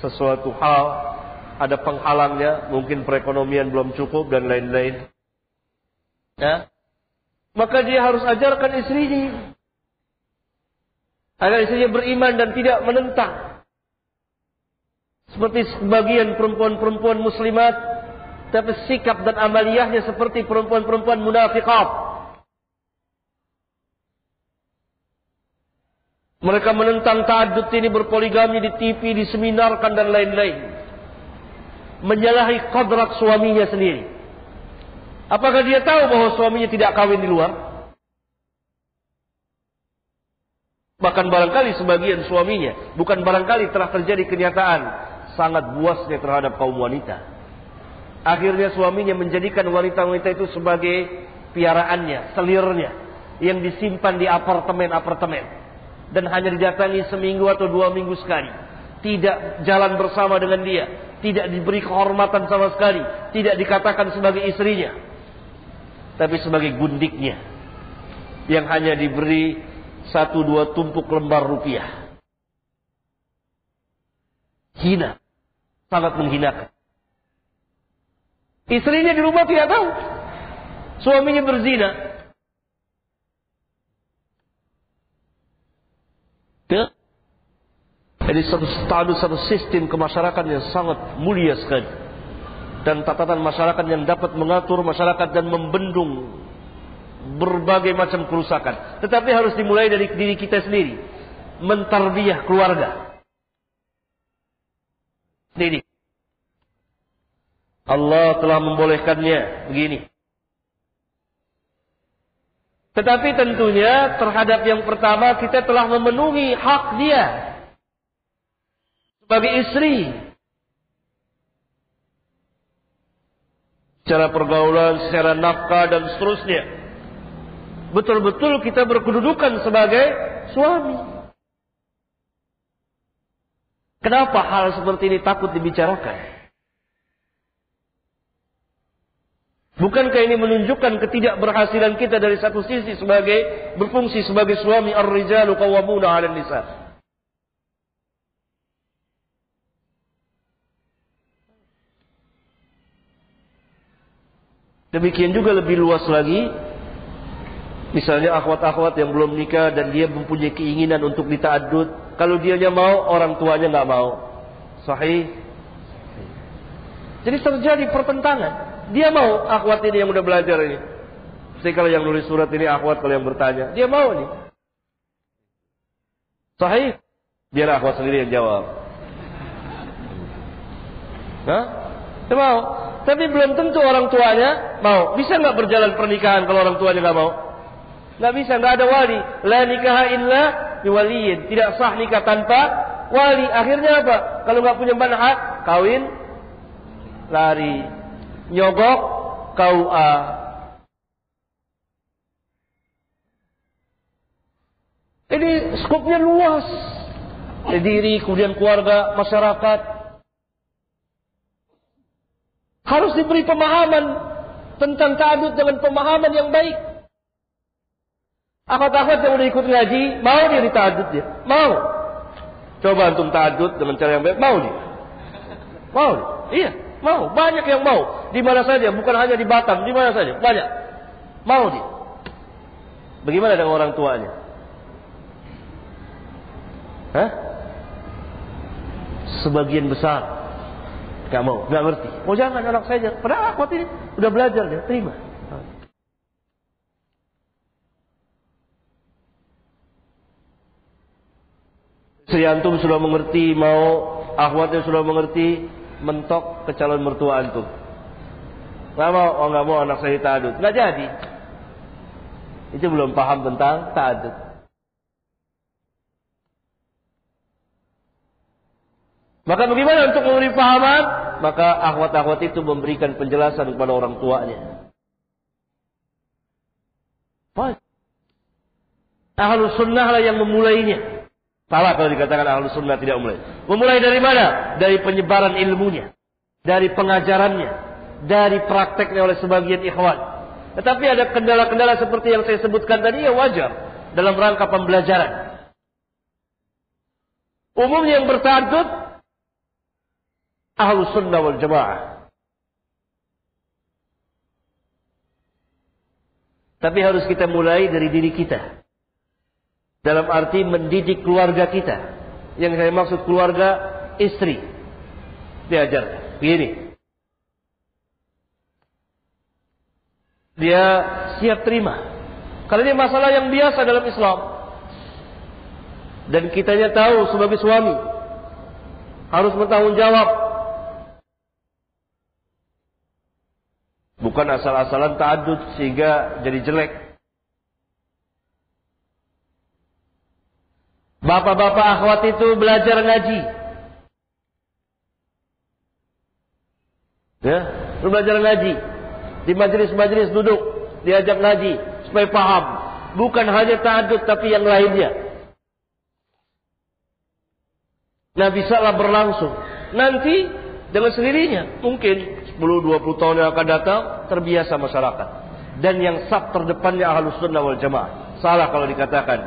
sesuatu hal ada penghalangnya, mungkin perekonomian belum cukup dan lain-lain. Ya. Maka dia harus ajarkan istrinya. Agar istrinya beriman dan tidak menentang. Seperti sebagian perempuan-perempuan muslimat. Tapi sikap dan amaliyahnya seperti perempuan-perempuan munafikat. Mereka menentang ta'adud ini berpoligami di TV, diseminarkan dan lain-lain. Menyalahi kodrat suaminya sendiri. Apakah dia tahu bahwa suaminya tidak kawin di luar? Bahkan barangkali sebagian suaminya, bukan barangkali telah terjadi kenyataan sangat buasnya terhadap kaum wanita. Akhirnya suaminya menjadikan wanita-wanita itu sebagai piaraannya, selirnya, yang disimpan di apartemen-apartemen. Dan hanya didatangi seminggu atau dua minggu sekali. Tidak jalan bersama dengan dia. Tidak diberi kehormatan sama sekali. Tidak dikatakan sebagai istrinya tapi sebagai gundiknya yang hanya diberi satu dua tumpuk lembar rupiah. Hina, sangat menghinakan. Istrinya di rumah tidak tahu, suaminya berzina. Ya? Jadi satu status satu sistem kemasyarakatan yang sangat mulia sekali dan tatanan masyarakat yang dapat mengatur masyarakat dan membendung berbagai macam kerusakan. Tetapi harus dimulai dari diri kita sendiri. Mentarbiah keluarga. Ini. Allah telah membolehkannya begini. Tetapi tentunya terhadap yang pertama kita telah memenuhi hak dia sebagai istri secara pergaulan, secara nafkah dan seterusnya. Betul-betul kita berkedudukan sebagai suami. Kenapa hal seperti ini takut dibicarakan? Bukankah ini menunjukkan ketidakberhasilan kita dari satu sisi sebagai berfungsi sebagai suami ar-rijalu qawwamuna 'alan nisa? Demikian juga lebih luas lagi Misalnya akhwat-akhwat yang belum nikah dan dia mempunyai keinginan untuk dita'adud. Kalau dia mau, orang tuanya nggak mau. Sahih. Jadi terjadi pertentangan. Dia mau akhwat ini yang udah belajar ini. Saya kalau yang nulis surat ini akhwat kalau yang bertanya. Dia mau nih. Sahih. Biar akhwat sendiri yang jawab. Hah? Dia mau. Tapi belum tentu orang tuanya mau. Bisa nggak berjalan pernikahan kalau orang tuanya nggak mau? Nggak bisa, nggak ada wali. La nikah illa biwaliyin. Tidak sah nikah tanpa wali. Akhirnya apa? Kalau nggak punya manhaj, kawin, lari, nyogok, KUA. Ini skopnya luas. Diri, kemudian keluarga, masyarakat. Harus diberi pemahaman tentang ta'adud dengan pemahaman yang baik. Akhwat-akhwat yang udah ikut ngaji, mau dia ditadud dia? Mau. Coba antum tadud dengan cara yang baik, mau dia? Mau dia? Iya, mau. Banyak yang mau. Di mana saja, bukan hanya di Batam, di mana saja, banyak. Mau dia. Bagaimana dengan orang tuanya? Hah? Sebagian besar Gak mau, gak ngerti. Oh jangan anak saya, padahal akhwat ini udah belajar dia, terima. Istri antum sudah mengerti, mau akhwatnya sudah mengerti, mentok ke calon mertua antum. Gak mau, oh gak mau anak saya ta'adud. Gak jadi. Itu belum paham tentang ta'adud. Maka bagaimana untuk memberi pahaman? Maka akhwat-akhwat itu memberikan penjelasan kepada orang tuanya. Ahlus sunnah lah yang memulainya. Salah kalau dikatakan ahlu sunnah tidak mulai. Memulai dari mana? Dari penyebaran ilmunya. Dari pengajarannya. Dari prakteknya oleh sebagian ikhwan. Tetapi ada kendala-kendala seperti yang saya sebutkan tadi ya wajar. Dalam rangka pembelajaran. Umumnya yang bertadud. Sunnah wal jamaah. Tapi harus kita mulai dari diri kita. Dalam arti mendidik keluarga kita. Yang saya maksud keluarga istri. Diajar. Begini. Dia siap terima. Kalau ini masalah yang biasa dalam Islam. Dan kitanya tahu sebagai suami. Harus bertanggung jawab. Bukan asal-asalan ta'adud sehingga jadi jelek. Bapak-bapak akhwat itu belajar ngaji. Ya, belajar ngaji. Di majelis-majelis duduk, diajak ngaji supaya paham. Bukan hanya tahajud tapi yang lainnya. Nah, bisalah berlangsung. Nanti dengan sendirinya mungkin 10-20 tahun yang akan datang terbiasa masyarakat. Dan yang sab terdepannya ahlus sunnah wal jamaah. Salah kalau dikatakan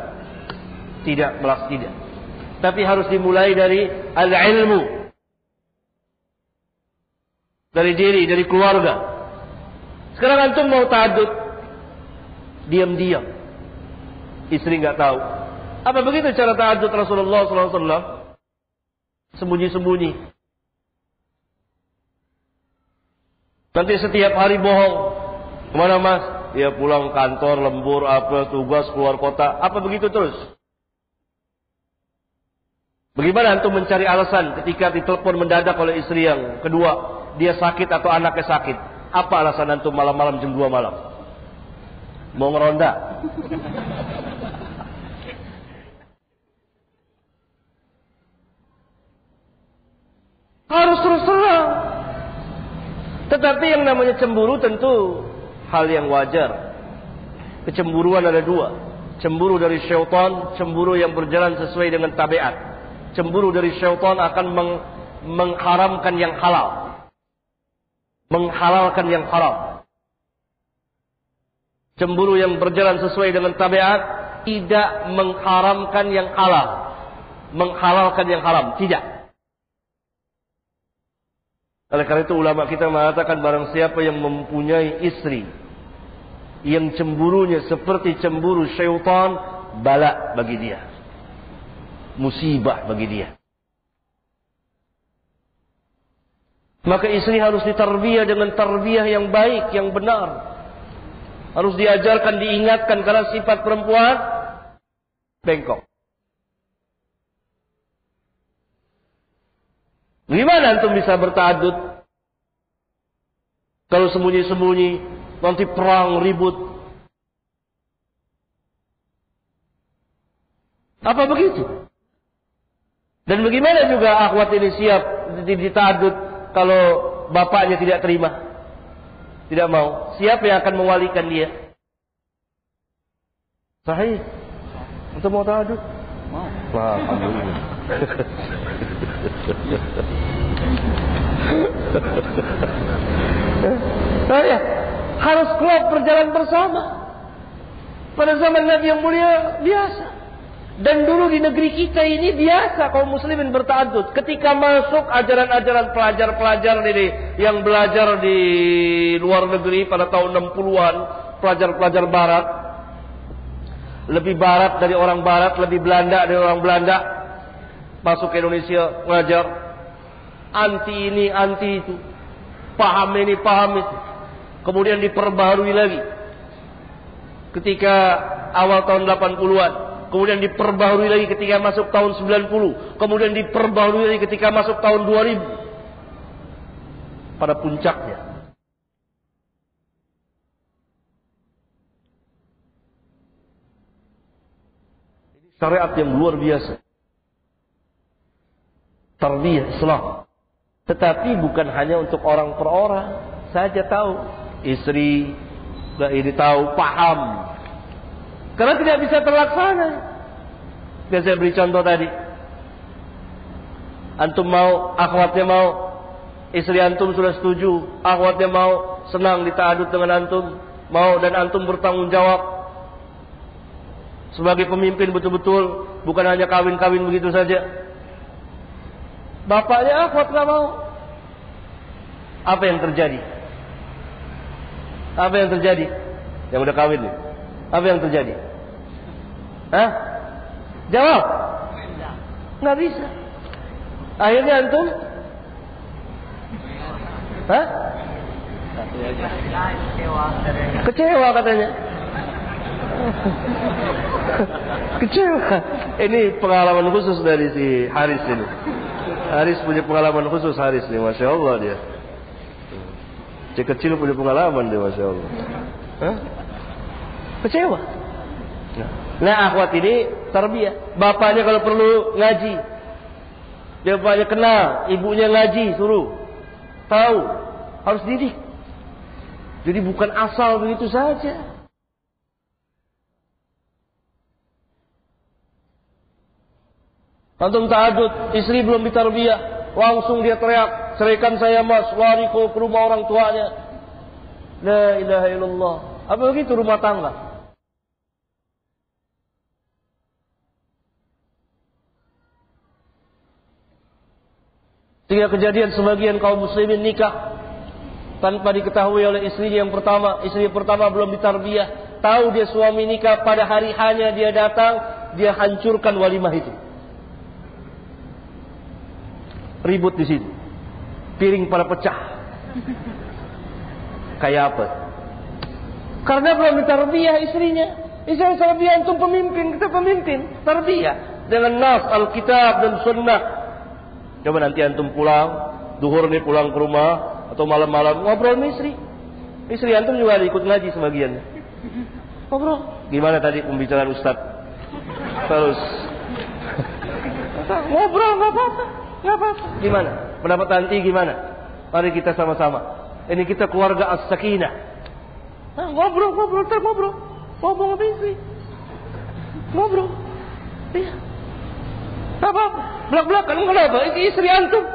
tidak melas tidak. Tapi harus dimulai dari al-ilmu. Dari diri, dari keluarga. Sekarang antum mau tadut. Diam-diam. Istri nggak tahu. Apa begitu cara tahajud Rasulullah SAW? Sembunyi-sembunyi. Nanti setiap hari bohong. Ke mana mas? Ya pulang kantor, lembur, apa, tugas, keluar kota. Apa begitu terus? Bagaimana antum mencari alasan ketika ditelepon mendadak oleh istri yang kedua, dia sakit atau anaknya sakit? Apa alasan antum malam-malam jam 2 malam? Mau ngeronda? Harus terus terang. Tetapi yang namanya cemburu tentu hal yang wajar. Kecemburuan ada dua. Cemburu dari syaitan, cemburu yang berjalan sesuai dengan tabiat cemburu dari syaitan akan meng, mengharamkan yang halal. Menghalalkan yang haram. Cemburu yang berjalan sesuai dengan tabiat tidak mengharamkan yang halal. Menghalalkan yang haram, tidak. Oleh karena itu ulama kita mengatakan barang siapa yang mempunyai istri yang cemburunya seperti cemburu syaitan, bala bagi dia. Musibah bagi dia. Maka istri harus ditarbiyah dengan tarbiyah yang baik, yang benar. Harus diajarkan, diingatkan karena sifat perempuan bengkok. Gimana antum bisa bertadut? Kalau sembunyi-sembunyi, nanti perang, ribut. Apa begitu? Dan bagaimana juga akhwat ini siap ditadut kalau bapaknya tidak terima? Tidak mau. Siapa yang akan mewalikan dia? Sahih. Untuk mau tadut? Mau. Alhamdulillah. Nah, ya, harus klop berjalan bersama. Pada zaman Nabi yang mulia biasa. Dan dulu di negeri kita ini biasa kaum muslimin bertadut. Ketika masuk ajaran-ajaran pelajar-pelajar ini yang belajar di luar negeri pada tahun 60-an, pelajar-pelajar barat, lebih barat dari orang barat, lebih Belanda dari orang Belanda, masuk ke Indonesia ngajar. Anti ini anti itu. Paham ini paham itu. Kemudian diperbarui lagi. Ketika awal tahun 80-an kemudian diperbarui lagi ketika masuk tahun 90 kemudian diperbarui lagi ketika masuk tahun 2000 pada puncaknya. Syariat yang luar biasa tarbiyah Islam. Tetapi bukan hanya untuk orang per orang saja tahu. Istri ini tahu, paham. Karena tidak bisa terlaksana. Biasa saya beri contoh tadi. Antum mau, akhwatnya mau, istri antum sudah setuju, akhwatnya mau, senang ditadut dengan antum, mau dan antum bertanggung jawab sebagai pemimpin betul-betul, bukan hanya kawin-kawin begitu saja. Bapaknya akhwat nggak mau. Apa yang terjadi? Apa yang terjadi? Yang udah kawin nih. Apa yang terjadi? Hah? Jawab. Nggak bisa. Akhirnya antum? Hah? Kecewa katanya. [laughs] Kecewa. Ini pengalaman khusus dari si Haris ini. Haris punya pengalaman khusus Haris nih, masya Allah dia. Cek kecil punya pengalaman dia, masya Allah. Hah? Kecewa. Nah, akhwat ini tarbiyah. Bapaknya kalau perlu ngaji. Dia bapaknya kenal, ibunya ngaji, suruh. Tahu, harus didik. Jadi bukan asal begitu saja. Antum ta'adud, istri belum ditarbiyah, langsung dia teriak, ceraikan saya mas, lari ke rumah orang tuanya. La ilaha illallah. Apa begitu rumah tangga? Sehingga kejadian sebagian kaum muslimin nikah tanpa diketahui oleh istrinya yang pertama. Istri yang pertama belum ditarbiyah. Tahu dia suami nikah pada hari hanya dia datang, dia hancurkan walimah itu. Ribut di situ. Piring pada pecah. Kayak apa? Karena belum ditarbiyah istrinya. Istri tarbiyah untuk pemimpin, kita pemimpin. Tarbiyah. Dengan nas, Alkitab dan sunnah. Coba nanti antum pulang, duhur nih pulang ke rumah, atau malam-malam ngobrol sama istri. Istri antum juga ada ikut ngaji sebagian. Ngobrol. Gimana tadi pembicaraan Ustadz? Terus. ngobrol nggak apa-apa. Gak apa-apa. Gimana? Pendapat anti gimana? Mari kita sama-sama. Ini kita keluarga as-sakinah. Nah, ngobrol, ngobrol, ter ngobrol. Ngobrol sama istri. Ngobrol. Iya. Apa-apa. Belak-belakan. Kenapa? Ini istri antum.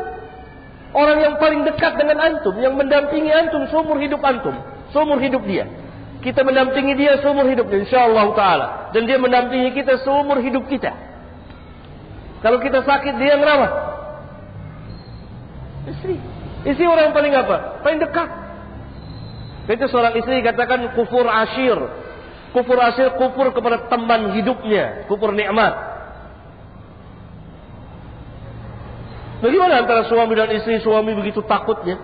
Orang yang paling dekat dengan antum. Yang mendampingi antum seumur hidup antum. Seumur hidup dia. Kita mendampingi dia seumur hidup. InsyaAllah ta'ala. Dan dia mendampingi kita seumur hidup kita. Kalau kita sakit, dia ngerawat istri. Istri orang yang paling apa? Paling dekat. Itu seorang istri katakan kufur asyir. Kufur asyir kufur kepada teman hidupnya, kufur nikmat. Bagaimana antara suami dan istri suami begitu takutnya?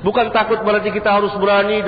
Bukan takut berarti kita harus berani